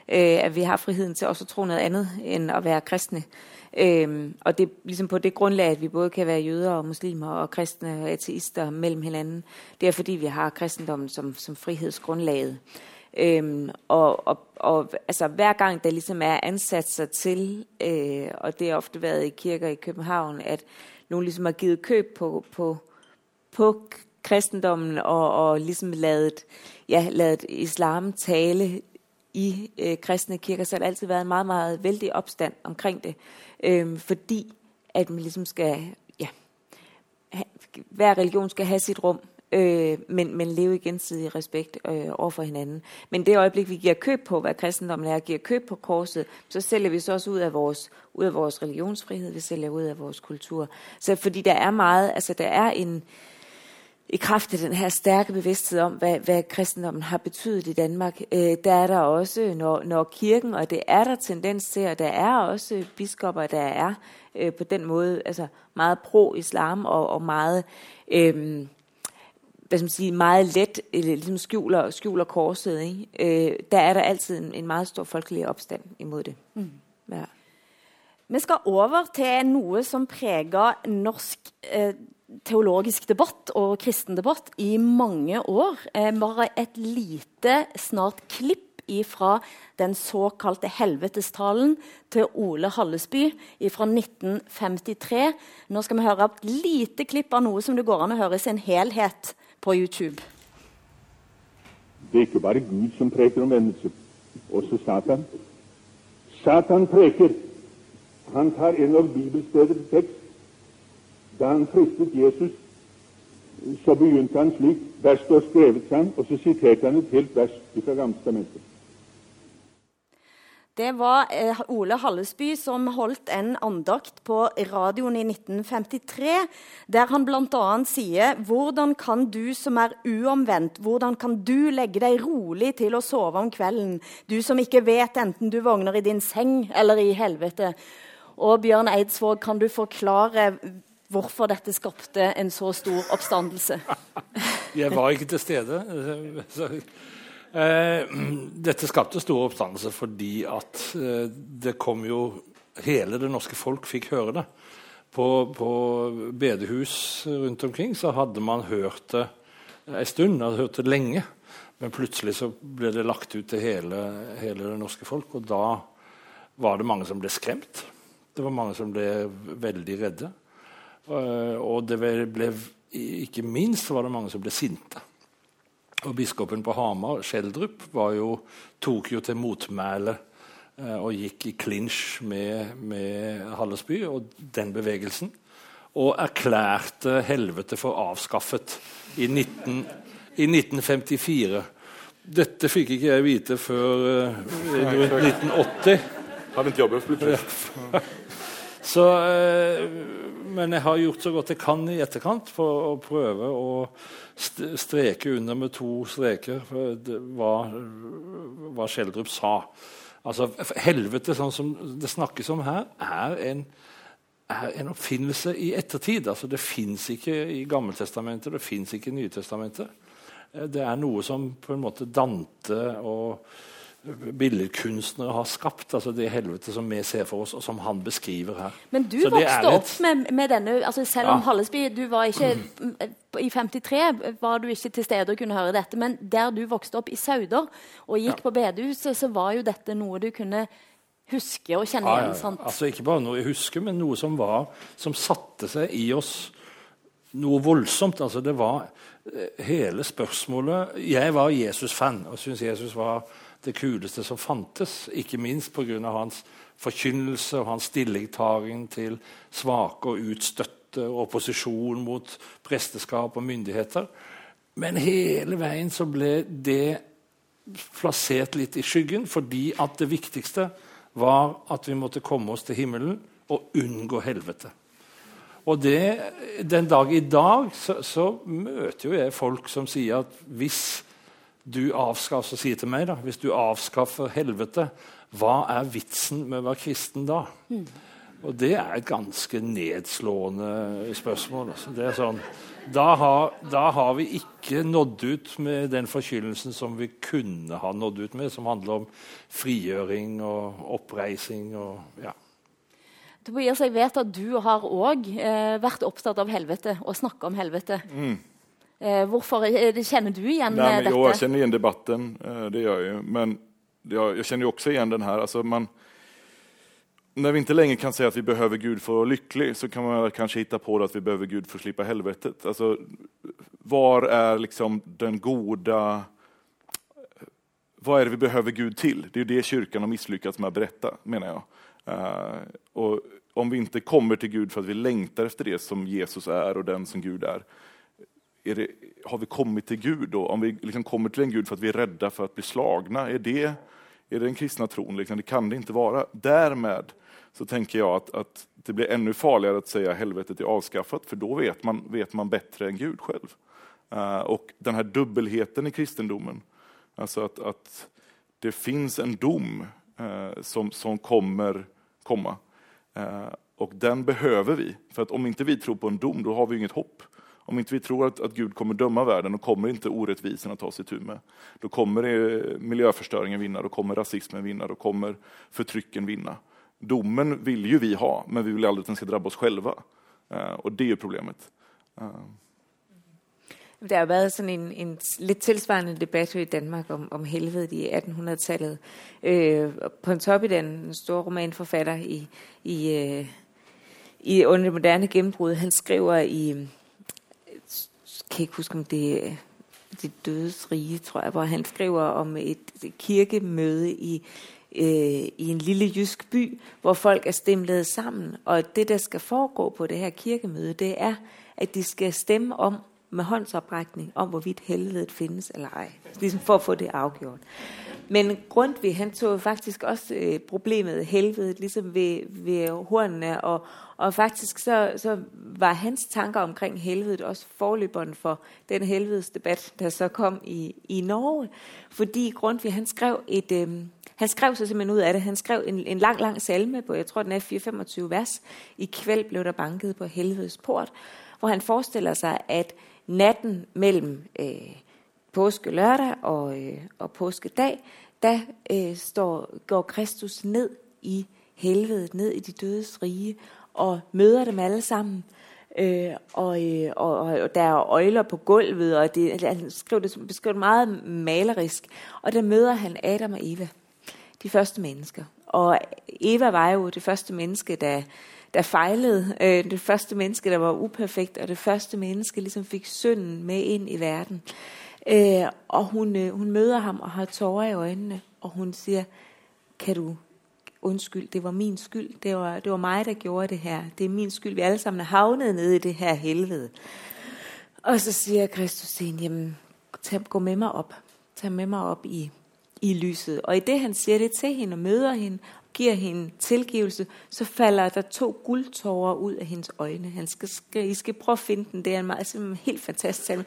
Øh, at vi har friheten til også å tro noe annet enn å være kristne. Øh, og det er liksom på det grundlag, at vi både kan være jøder og muslimer og kristne og ateister mellom hinanden. Det er fordi, vi har kristendommen som, som frihedsgrundlaget. Øhm, og, og, og altså, hver gang der ligesom er ansatser til, øh, og det har ofte været i kirker i København, at nogen ligesom har givet køb på, på, på kristendommen og, og ligesom lavet, ja, ladet islam tale i øh, kristne kirker, så har det altid været en meget, meget vældig opstand omkring det. Øhm, fordi at man ligesom skal, ja, hver religion skal have sit rum, øh, men, men leve i gensidig respekt øh, over hinanden. Men det øjeblik, vi giver køb på, hvad kristendommen er, giver køb på korset, så sælger vi så også ud af vores, ud af vores religionsfrihed, vi sælger ud af vores kultur. Så fordi der er meget, altså der er en, i kraft af den her stærke bevidsthed om, hvad, hvad kristendommen har betydet i Danmark, øh, der er der også, når, når kirken, og det er der tendens til, og der er også biskopper, der er øh, på den måde altså meget pro-islam og, og meget, øh, hvad skal man sige, meget let ligesom skjuler, skjuler korset. Ikke? Øh, der er der altid en, en meget stor folkelig opstand imod det. Mm. Ja. Vi skal over til noe som preger norsk eh, teologisk debatt og kristen debatt i mange år. Eh, bare et lite, snart klipp fra den såkalte helvetestalen til Ole Hallesby fra 1953. Nå skal vi høre et lite klipp av noe som det går an å høre i sin helhet på YouTube. Det er ikke bare Gud som preker om omvendelse, også Satan. Satan preker. Han tar en av bibelstedets tekst. Da han fristet Jesus, så begynte han slik. Der står skrevet han, og så siterte han et helt vers fra Gamle det var eh, Ole Hallesby som holdt en andakt på radioen i 1953, der han bl.a. sier hvordan kan du som er uomvendt, hvordan kan du legge deg rolig til å sove om kvelden, du som ikke vet enten du våkner i din seng eller i helvete. Og Bjørn Eidsvåg, kan du forklare hvorfor dette skapte en så stor oppstandelse? [laughs] Jeg var ikke til stede. så Eh, dette skapte stor oppstandelse fordi at eh, det kom jo Hele det norske folk fikk høre det. På, på bedehus rundt omkring så hadde man hørt det en stund, hadde hørt det lenge. Men plutselig så ble det lagt ut til hele, hele det norske folk, og da var det mange som ble skremt. Det var mange som ble veldig redde. Eh, og det ble, ikke minst var det mange som ble sinte. Og Biskopen på Hamar, Schjelderup, tok jo til motmæle eh, og gikk i klinsj med, med Hallesby og den bevegelsen. Og erklærte helvete for avskaffet i, 19, i 1954. Dette fikk ikke jeg vite før uh, rundt 1980. Hadde ikke jobbet Så, uh, men jeg har gjort så godt jeg kan i etterkant for å prøve å streke under med to streker hva, hva Schjelderup sa. Altså, helvete, sånn som det snakkes om her, er en, er en oppfinnelse i ettertid. Altså, det fins ikke i Gammeltestamentet, det fins ikke i Nytestamentet. Eh, det er noe som på en måte Dante og billedkunstnere har skapt. altså Det helvete som vi ser for oss, og som han beskriver her. Men du vokste opp med, med, denne altså Selv om ja. Hallesby du var ikke, I 53 var du ikke til stede og kunne høre dette, men der du vokste opp i Sauder og gikk ja. på bedehuset, så var jo dette noe du kunne huske og kjenne igjen. sant? Altså Ikke bare noe jeg husker, men noe som var, som satte seg i oss noe voldsomt. altså Det var eh, hele spørsmålet Jeg var Jesus-fan og syntes Jesus var det kuleste som fantes, ikke minst pga. hans forkynnelse og hans stillingtagen til svake og utstøtte og opposisjon mot presteskap og myndigheter. Men hele veien så ble det plassert litt i skyggen, fordi at det viktigste var at vi måtte komme oss til himmelen og unngå helvete. Og det, Den dag i dag så, så møter jo jeg folk som sier at hvis du avskaffer, sier til meg da, Hvis du avskaffer helvete, hva er vitsen med å være kristen da? Mm. Og det er et ganske nedslående spørsmål. Altså. Det er sånn, da har, da har, vi ikke nådd ut med den forkynnelsen som vi kunne ha nådd ut med, som handler om frigjøring og oppreising. og ja. Tobias, jeg vet at du har òg eh, vært opptatt av helvete og snakka om helvete. Mm. Eh, hvorfor Kjenner du igjen Nei, men, dette? Jo, jeg kjenner igjen debatten. Eh, det gjør jeg. Men jeg, kjenner jo også igjen den her. Altså, man, når vi ikke lenger kan si at vi behøver Gud for å være lykkelig, så kan man kanskje hitta på det at vi behøver Gud for å slippe helvetet. Altså, var er liksom den gode Hva er det vi behøver Gud til? Det er jo det kyrkan har misslyckats med å berette, mener jeg. Uh, og om vi ikke kommer til Gud for at vi lengter efter det som Jesus er, og den som Gud er, det, har vi kommit till Gud då? Om vi liksom kommer till en Gud för att vi är rädda för att bli slagna, är det, är det den kristna tron? Liksom, det kan det inte vara. Därmed så tänker jag att, att det blir ännu farligare att säga helvetet är avskaffat, för då vet man, vet man bättre än Gud själv. Uh, och den här dubbelheten i kristendomen, alltså att, att det finns en dom uh, som, som kommer komma. Uh, och den behöver vi, för att om inte vi tror på en dom, då har vi inget hopp. Om inte vi tror att, att Gud kommer döma världen, då kommer inte orättvisorna ta sig tur med. Då kommer miljöförstöringen vinna, då kommer rasismen vinna, då kommer förtrycken vinna. Domen vill ju vi ha, men vi vill aldrig att den ska drabba oss själva. Uh, og det er jo problemet. Uh. Der har vært en, en lidt tilsvarende debatt i Danmark om, om helvedet i 1800-tallet. Øh, topp i den store romanforfatter i, i, øh, i under det moderne gennembrud, han skriver i, kan ikke huske om det er det dødes rige, tror jeg, hvor han skriver om et kirkemøde i øh, i en lille jysk by, hvor folk er stemlet sammen. Og det, der skal foregå på det her kirkemøde, det er, at de skal stemme om med håndsoprækning om, hvorvidt helvedet findes eller ej. Ligesom for at få det afgjort. Men Grundtvig, han tog faktisk også øh, problemet helvedet ligesom ved, ved hornene, og, og faktisk så, så var hans tanker omkring helvedet også forløberen for den helvedesdebat, der så kom i, i Norge. Fordi Grundtvig, han skrev et, øh, han skrev så simpelthen ud det. Han skrev en, en lang, lang salme på, jeg tror den er 4-25 vers. I kvæld blev der banket på helvedes port, hvor han forestiller sig, at natten mellem øh, påske lørdag og, øh, og påskedag, der øh, står, går Kristus ned i helvedet, ned i de dødes rige, og møder dem alle sammen. Øh, og, øh, og, og der er øjler på gulvet, og det, han skriver det, beskriver det meget malerisk. Og der møder han Adam og Eva de første mennesker. Og Eva var jo det første menneske, der, der fejlede. Øh, det første menneske, der var uperfekt, og det første menneske ligesom fik synden med ind i verden. Øh, og hun, øh, hun møder ham og har tårer i øjnene, og hun siger, kan du undskyld, det var min skyld. Det var, det var mig, der gjorde det her. Det er min skyld. Vi alle sammen er havnet nede i det her helvede. Og så siger Kristus til hende, gå med mig op. Tag med mig op i i lyset. Og i det han siger det til hende og møder hende, giver hende tilgivelse, så falder der to guldtårer ud af hendes øjne. Han skal, skal, I skal prøve at finde den. Det er en meget, helt fantastisk salme.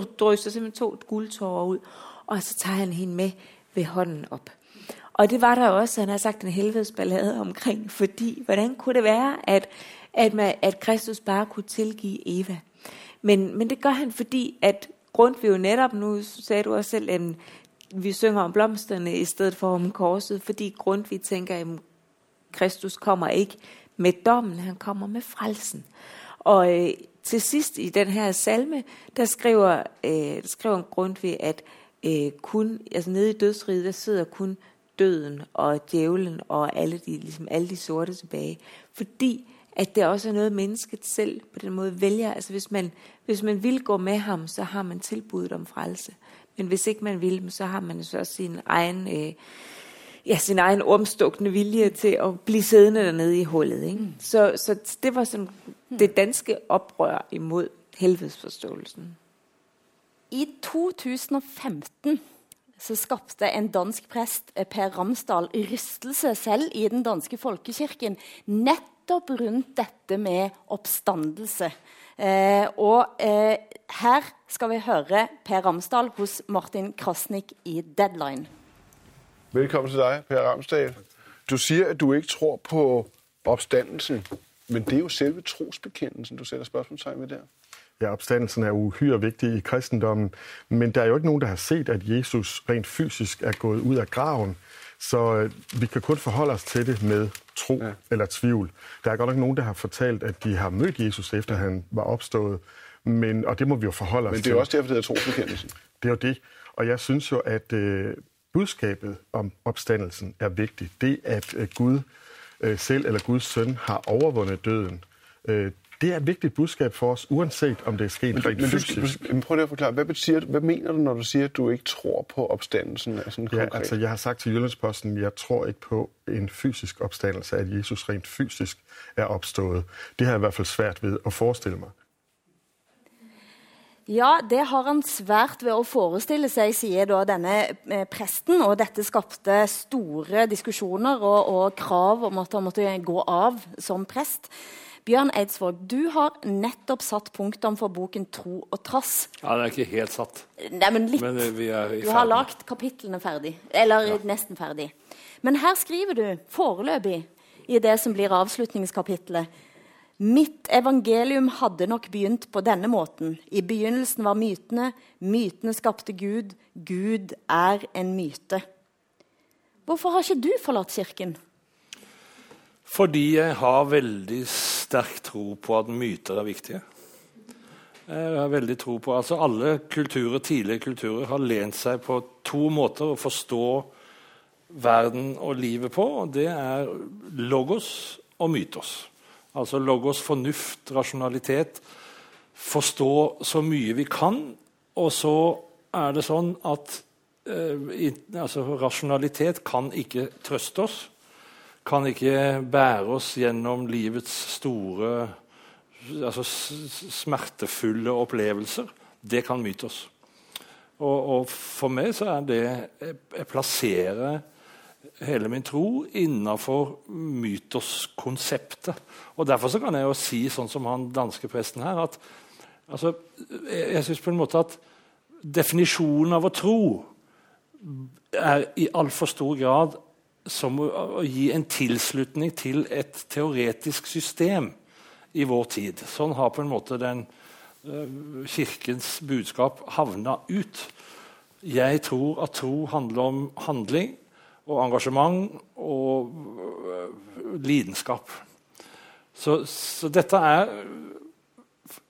Drysser simpelthen to guldtårer ud, og så tager han hende med ved hånden op. Og det var der også, han har sagt en helvedesballade omkring, fordi hvordan kunne det være, at, at, man, at Kristus bare kunne tilgive Eva? Men, men det gør han, fordi at Grundtvig jo netop, nu sagde du også selv, at vi synger om blomsterne i stedet for om korset, fordi Grundtvig tænker, at Kristus kommer ikke med dommen, han kommer med frelsen. Og øh, til sidst i den her salme, der skriver, øh, skriver Grundtvig, at øh, kun, altså nede i dødsriget, der sidder kun døden og djævlen og alle de, ligesom alle de sorte tilbage. Fordi at det også er noget, mennesket selv på den måde vælger. Altså hvis man, hvis man vil gå med ham, så har man tilbuddet om frelse. Men hvis ikke man vil, så har man så sin egen, øh, ja, sin egen omstukne vilje til å bli siddende dernede i hullet. Ikke? Mm. Så, så det var sådan det danske opprør imod helvetesforståelsen. I 2015 så skapte en dansk præst, eh, Per Ramsdal, rystelse selv i den danske folkekirken nettopp rundt dette med oppstandelse. Eh, og eh, her skal vi høre Per Ramsdal hos Martin Krasnik i Deadline. Velkommen til dig, Per Ramsdal. Du siger, at du ikke tror på opstandelsen, men det er jo selve trosbekendelsen, du sætter spørgsmålstegn ved der. Ja, opstandelsen er uhyre vigtig i kristendommen, men der er jo ikke nogen, der har set, at Jesus rent fysisk er gået ud af graven. Så øh, vi kan kun forholde os til det med tro ja. eller tvivl. Der er godt nok nogen, der har fortalt, at de har mødt Jesus, efter han var opstået. Men, og det må vi jo forholde os til. Men det er jo også derfor, det hedder trosbekendelsen. Det er jo det. Og jeg synes jo, at budskabet om opstandelsen er vigtigt. Det, at øh, Gud øh, selv eller Guds søn har overvundet døden, øh, det er et vigtigt budskab for os, uanset om det er sket men, rent men fysisk. Men prøv at forklare, hvad, betyder, hvad mener du, når du siger, at du ikke tror på opstandelsen? Altså, ja, konkret? altså jeg har sagt til Jyllandsposten, at jeg tror ikke på en fysisk opstandelse, at Jesus rent fysisk er opstået. Det har jeg i hvert fald svært ved at forestille mig. Ja, det har han svært ved å forestille seg, sier da denne eh, presten. Og dette skapte store diskusjoner og, og, krav om at han måtte gå av som prest. Bjørn Eidsvåg, du har nettopp satt punktum for boken 'Tro og trass'. Ja, Den er ikke helt satt. Nei, men litt. Men, eh, du har lagt kapitlene ferdig. Eller ja. nesten ferdig. Men her skriver du foreløpig i det som blir avslutningskapitlet Mitt evangelium hadde nok begynt på denne måten. I begynnelsen var mytene. Mytene skapte Gud. Gud er en myte. Hvorfor har ikke du forlatt kirken? Fordi jeg har veldig sterk tro på at myter er viktige. Jeg har veldig tro på, altså Alle kulturer, tidligere kulturer har lent seg på to måter å forstå verden og livet på. Det er logos og mytos. Altså logos, fornuft, rasjonalitet. Forstå så mye vi kan. Og så er det sånn at eh, altså, rasjonalitet kan ikke trøste oss. Kan ikke bære oss gjennom livets store altså, smertefulle opplevelser. Det kan myte oss. Og, og, for meg så er det Jeg plasserer hele min tro innafor mytoskonseptet. Og Derfor kan jeg jo si, sånn som han danske presten her, at altså, jeg, jeg syns på en måte at definisjonen av å tro er i altfor stor grad som å, gi en tilslutning til et teoretisk system i vår tid. Sånn har på en måte den uh, kirkens budskap havna ut. Jeg tror at tro handler om handling og engasjement og øh, lidenskap. Så, så, dette er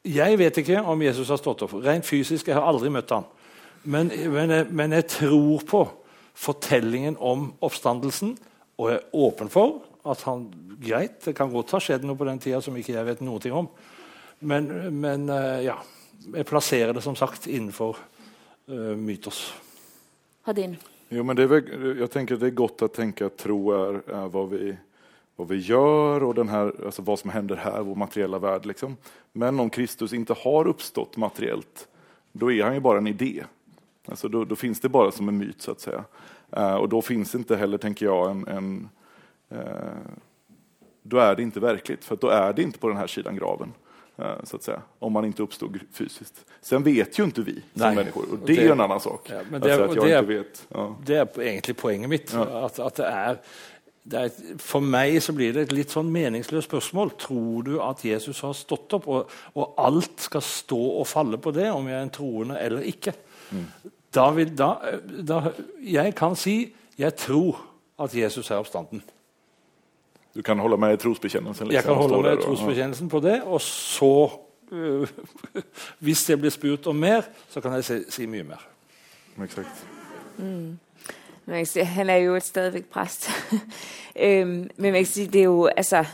Jeg vet ikke om Jesus har stått opp. Rent fysisk, jeg har aldri møtt ham. Men, men, jeg, men jeg tror på fortellingen om oppstandelsen, og jeg er åpen for at han Greit, det kan godt ha skjedd noe på den tida som ikke jeg vet noe om. Men, men øh, ja, jeg plasserer det som sagt innenfor uh, mytos. Hadin. Jo, men det väl, jag tänker att det är gott att tänka att tro är, är vad, vi, vad vi gör och den här, alltså vad som händer här, vår materiella värld. Liksom. Men om Kristus inte har uppstått materiellt, då är han ju bara en idé. Alltså då, då finns det bara som en myt, så att säga. Eh, och då finns inte heller, tänker jag, en, en eh, då är det inte verkligt, för då är det inte på den här sidan graven. Eh, så att säga, om man inte uppstod fysiskt. Sen vet ju inte vi som Nej. människor, och det, det är en annan sak. Ja, det, alltså att jag det, vet. Ja. det er egentlig poenget mitt. Ja. At, at er, For meg så blir det et litt sånn meningsløst spørsmål. Tror du at Jesus har stått opp, og, og, alt skal stå og falle på det, om jeg er en troende eller ikke? Mm. Da vil, da, da, jeg kan si jeg tror at Jesus er oppstanden. Du kan holde med i trosbekjennelsen? Liksom, jeg kan holde med i trosbekjennelsen på det. Og så, uh, [laughs] hvis jeg blir spurt om mer, så kan jeg si, si mye mer. Exakt. Mm. Han er jo et stadigvæk prest. [laughs] men man kan si, det er jo, altså,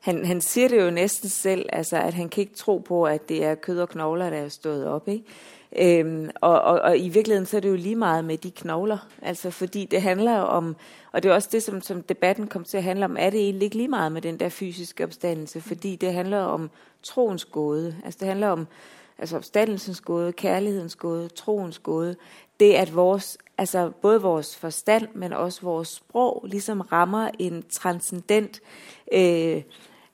han, han sier det jo nesten selv, altså, at han kan ikke tro på, at det er kød og knogler, der er stået opp. Ikke? Øhm, og, og, og i virkeligheden så er det jo lige meget med de knogler, altså fordi det handler om, og det er også det, som, som debatten kom til at handle om, er det egentlig ikke lige meget med den der fysiske opstandelse, fordi det handler om troens gåde, altså det handler om altså opstandelsens gåde, kærlighedens gåde, troens gåde, det at vores, altså både vores forstand, men også vores sprog, ligesom rammer en transcendent øh,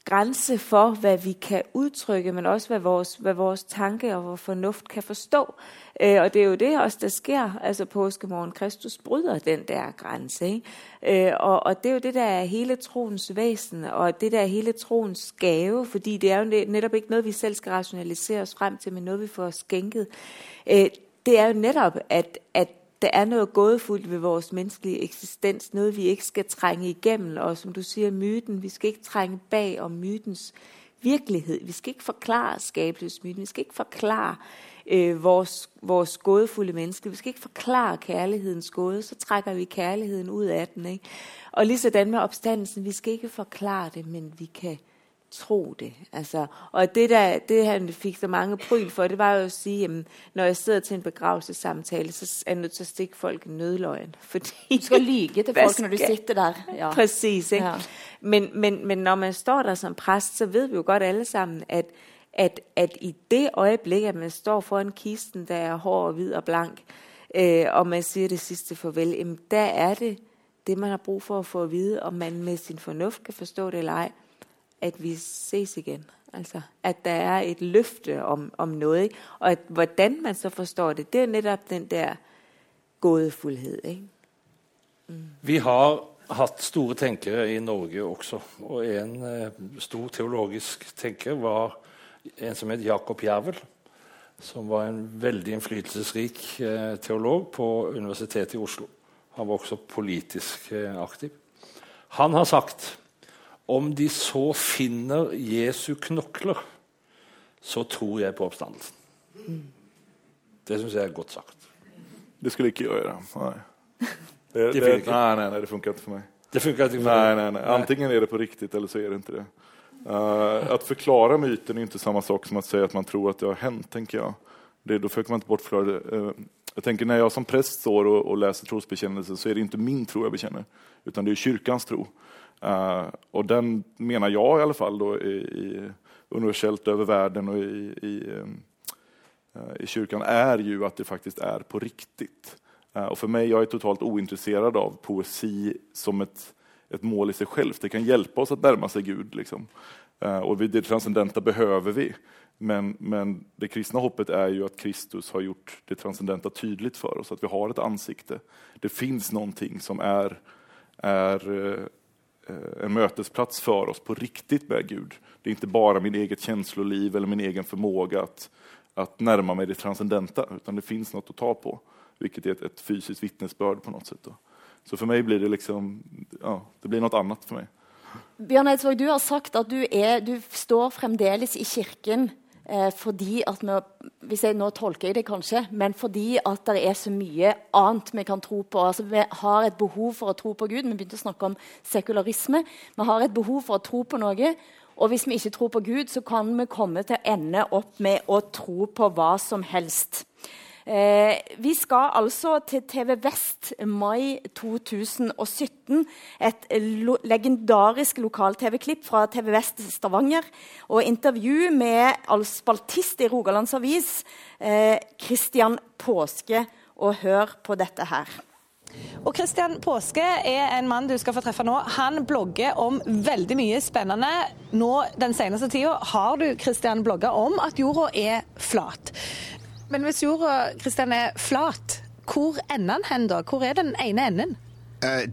grænse for, hvad vi kan udtrykke, men også hvad vores, vores tanke og vores fornuft kan forstå. Øh, og det er jo det også, der sker. Altså påskemorgen, Kristus bryder den der grænse. Ikke? Øh, og, og det er jo det, der er hele troens væsen, og det der er hele troens gave, fordi det er jo netop ikke noget, vi selv skal rationalisere os frem til, men noget, vi får skænket. Øh, det er jo netop, at, at der er noget gådefuldt ved vores menneskelige eksistens, noget vi ikke skal trænge igennem, og som du siger, myten, vi skal ikke trænge bag om mytens virkelighed. Vi skal ikke forklare skabelsesmyten, vi skal ikke forklare øh, vores, gådefulde menneske, vi skal ikke forklare kærlighedens gåde, så trækker vi kærligheden ud af den. Ikke? Og lige med opstandelsen, vi skal ikke forklare det, men vi kan tro det. Altså, og det, der, det han fikk så mange pryl for, det var jo å si at når jeg sitter til en begravelsessamtale, så er jeg nødt til å stikke folk i nødløgn. [laughs] Fordi, du skal lyge til folk, når du sitter der. Ja. Præcis. Ikke? Ja. Men, men, men når man står der som præst, så vet vi jo godt alle sammen, at at, at i det øyeblikket at man står foran kisten, der er hård og hvid og blank, øh, og man sier det sidste farvel, jamen, der er det det, man har brug for å få vite om man med sin fornuft kan forstå det eller ej, at vi ses igjen. Altså, at der er et løfte om, om noe. ikke? og at, hvordan man så forstår det, det er nettopp den der gådefuldhed. Mm. Vi har hatt store tenkere i Norge også. Og en eh, stor teologisk tenker var en som het Jakob Jervel. Som var en veldig innflytelsesrik eh, teolog på Universitetet i Oslo. Han var også politisk eh, aktiv. Han har sagt om de så finner Jesu knokler, så tror jeg på oppstandelsen. Det syns jeg er godt sagt. Det skulle ikke jeg gjøre. Nei. [laughs] Det, det, det, nei, nei, nei, det funker ikke for meg. Det funkar inte för nei, nei, nej. Antingen er det på riktig, eller så er det ikke det. Uh, att förklara myten är inte samma sak som att säga att man tror att det har hänt, tänker jag. Det, då försöker man inte bortförklara det. Uh, jag tänker när jag som präst står och, och läser trosbekännelsen så är det inte min tro jag bekänner, utan det är kyrkans tro. Och den menar jag i alla fall då i, i universellt över världen och i, i, i kyrkan är ju att det faktiskt är på riktigt. Och för mig, jag är totalt ointresserad av poesi som ett, ett mål i sig självt. Det kan hjälpa oss att närma sig Gud. Liksom. Och det transcendenta behöver vi. Men, men det kristna hoppet är ju att Kristus har gjort det transcendenta tydligt för oss, att vi har ett ansikte. Det finns någonting som är, är en mötesplats för oss på riktigt med Gud. Det är inte bara min eget känsloliv eller min egen förmåga att, att närma mig det transcendenta, utan det finns något att ta på, vilket är ett, ett fysiskt vittnesbörd på något sätt. Så for meg blir det liksom, ja, det blir noe annet for meg. Bjørn Eidsvåg, du har sagt at du, er, du står fremdeles i kirken eh, fordi at vi, hvis jeg Nå tolker jeg det kanskje, men fordi at det er så mye annet vi kan tro på. Altså, vi har et behov for å tro på Gud. Vi begynte å snakke om sekularisme. Vi har et behov for å tro på noe. Og hvis vi ikke tror på Gud, så kan vi komme til å ende opp med å tro på hva som helst. Eh, vi skal altså til TV Vest mai 2017. Et lo legendarisk lokal-TV-klipp fra TV Vest Stavanger. Og intervju med spaltist i Rogalands Avis, eh, Påske. Og hør på dette her. Og Christian Påske er en mann du skal få treffe nå. Han blogger om veldig mye spennende. Nå Den seneste tida har du Christian, blogga om at jorda er flat. Men hvis jorda Kristian, er flat, hvor ender den hen da? Hvor er den ene enden?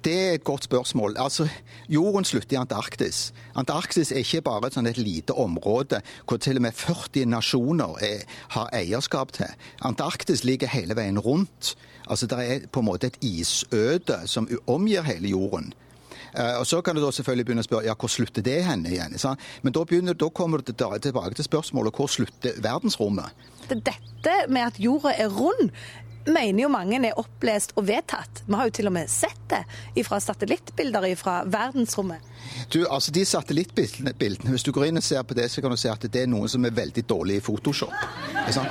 Det er et godt spørsmål. Altså, Jorden slutter i Antarktis. Antarktis er ikke bare et, sånn et lite område hvor til og med 40 nasjoner er, har eierskap til. Antarktis ligger hele veien rundt. Altså, Det er på en måte et isøde som omgir hele jorden. Uh, og Så kan du da selvfølgelig begynne å spørre ja, hvor slutter det henne igjen. Sant? Men da, begynner, da kommer du tilbake til spørsmålet hvor slutter verdensrommet. Dette med at jorda er rund, mener jo mange er opplest og vedtatt. Vi har jo til og med sett det fra satellittbilder fra verdensrommet. Du, altså De satellittbildene, hvis du går inn og ser på det, så kan du se at det er noen som er veldig dårlig i Photoshop.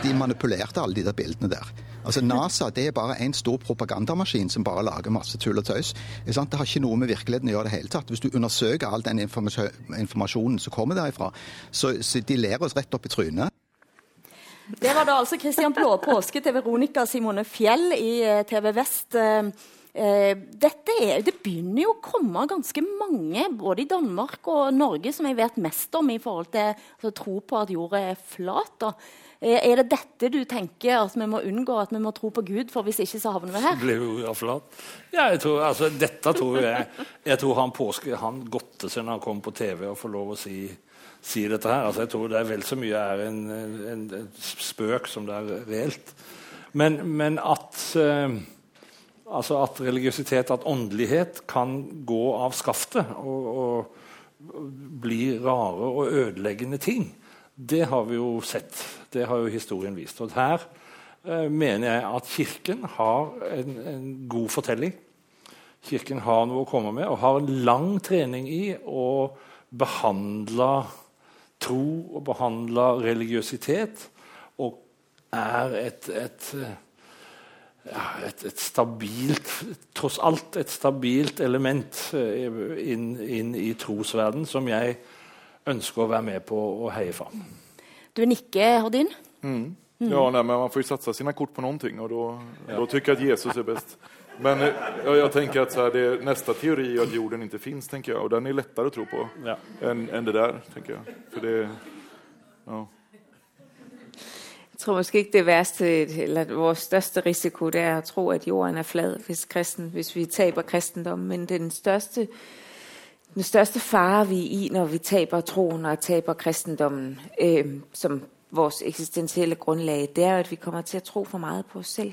De manipulerte alle de der bildene der. Altså NASA det er bare en stor propagandamaskin som bare lager masse tull og tøys. Det har ikke noe med virkeligheten å gjøre det hele tatt. Hvis du undersøker all den informasjonen som kommer derifra, så, så de ler oss rett opp i trynet. Det var da altså Kristian Blå påske til Veronica Simone Fjell i eh, TV Vest. Eh, dette er, det begynner jo å komme ganske mange, både i Danmark og Norge, som jeg vet mest om i forhold til altså, tro på at jorda er flat. Da. Er det dette du tenker at vi må unngå, at vi må tro på Gud, for hvis ikke så havner vi her? Blir flat? Ja, jeg tror, altså, dette tror jeg Jeg tror han påske han godter seg når han kommer på TV og får lov å si si dette her. Altså, jeg tror det er vel så mye er en, en, en spøk som det er reelt. Men, men at, eh, altså at religiøsitet, at åndelighet, kan gå av skaftet og, og, bli rare og ødeleggende ting, det har vi jo sett. Det har jo historien vist. Og her uh, mener jeg at Kirken har en, en god fortelling. Kirken har noe å komme med og har en lang trening i å behandle tro og behandle religiøsitet og er et, et, ja, et, et, stabilt Tross alt et stabilt element eh, inn, inn i trosverden som jeg ønsker å være med på å heie fram. Du nikker, Hordin. Mm. Ja, nej, men man får ju satsa sina kort på någonting och då, då tycker jag att Jesus är bäst. Men ja, jag, jag tänker att så här, det, nästa teori är att jorden inte finns, tänker jag. Och den är lättare att tro på Ja. än, än det där, tänker jag. För det, ja. Jeg tror måske ikke det værste, eller vores største risiko, det er at tro, at jorden er flad, hvis, kristen, hvis vi taber kristendommen. Men den største, den største fare, vi er i, når vi taber troen og taper kristendommen øh, som vores eksistentielle grundlag, det er at vi kommer til at tro for meget på os selv.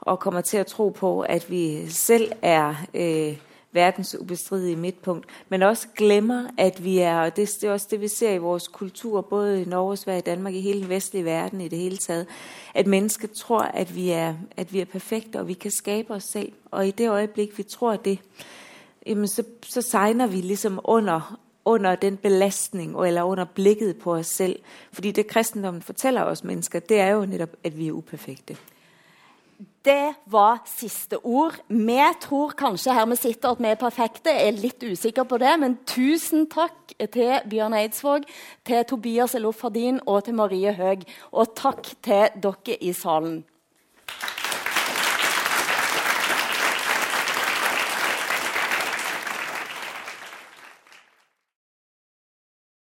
Og kommer til at tro på, at vi selv er øh, verdens ubestridelige midtpunkt, men også glemmer, at vi er, og det, det er også det, vi ser i vores kultur, både i Norge, Sverige, Danmark, i hele den vestlige verden i det hele taget, at mennesket tror, at vi er, at vi er perfekte, og vi kan skabe os selv. Og i det øjeblik, vi tror det, jamen så, så sejner vi ligesom under, under den belastning, eller under blikket på os selv. Fordi det kristendommen fortæller os mennesker, det er jo netop, at vi er uperfekte. Det var siste ord. Vi tror kanskje her vi sitter at vi er perfekte. Jeg er litt usikker på det, men tusen takk til Bjørn Eidsvåg, til Tobias Elofardin og til Marie Høeg. Og takk til dere i salen.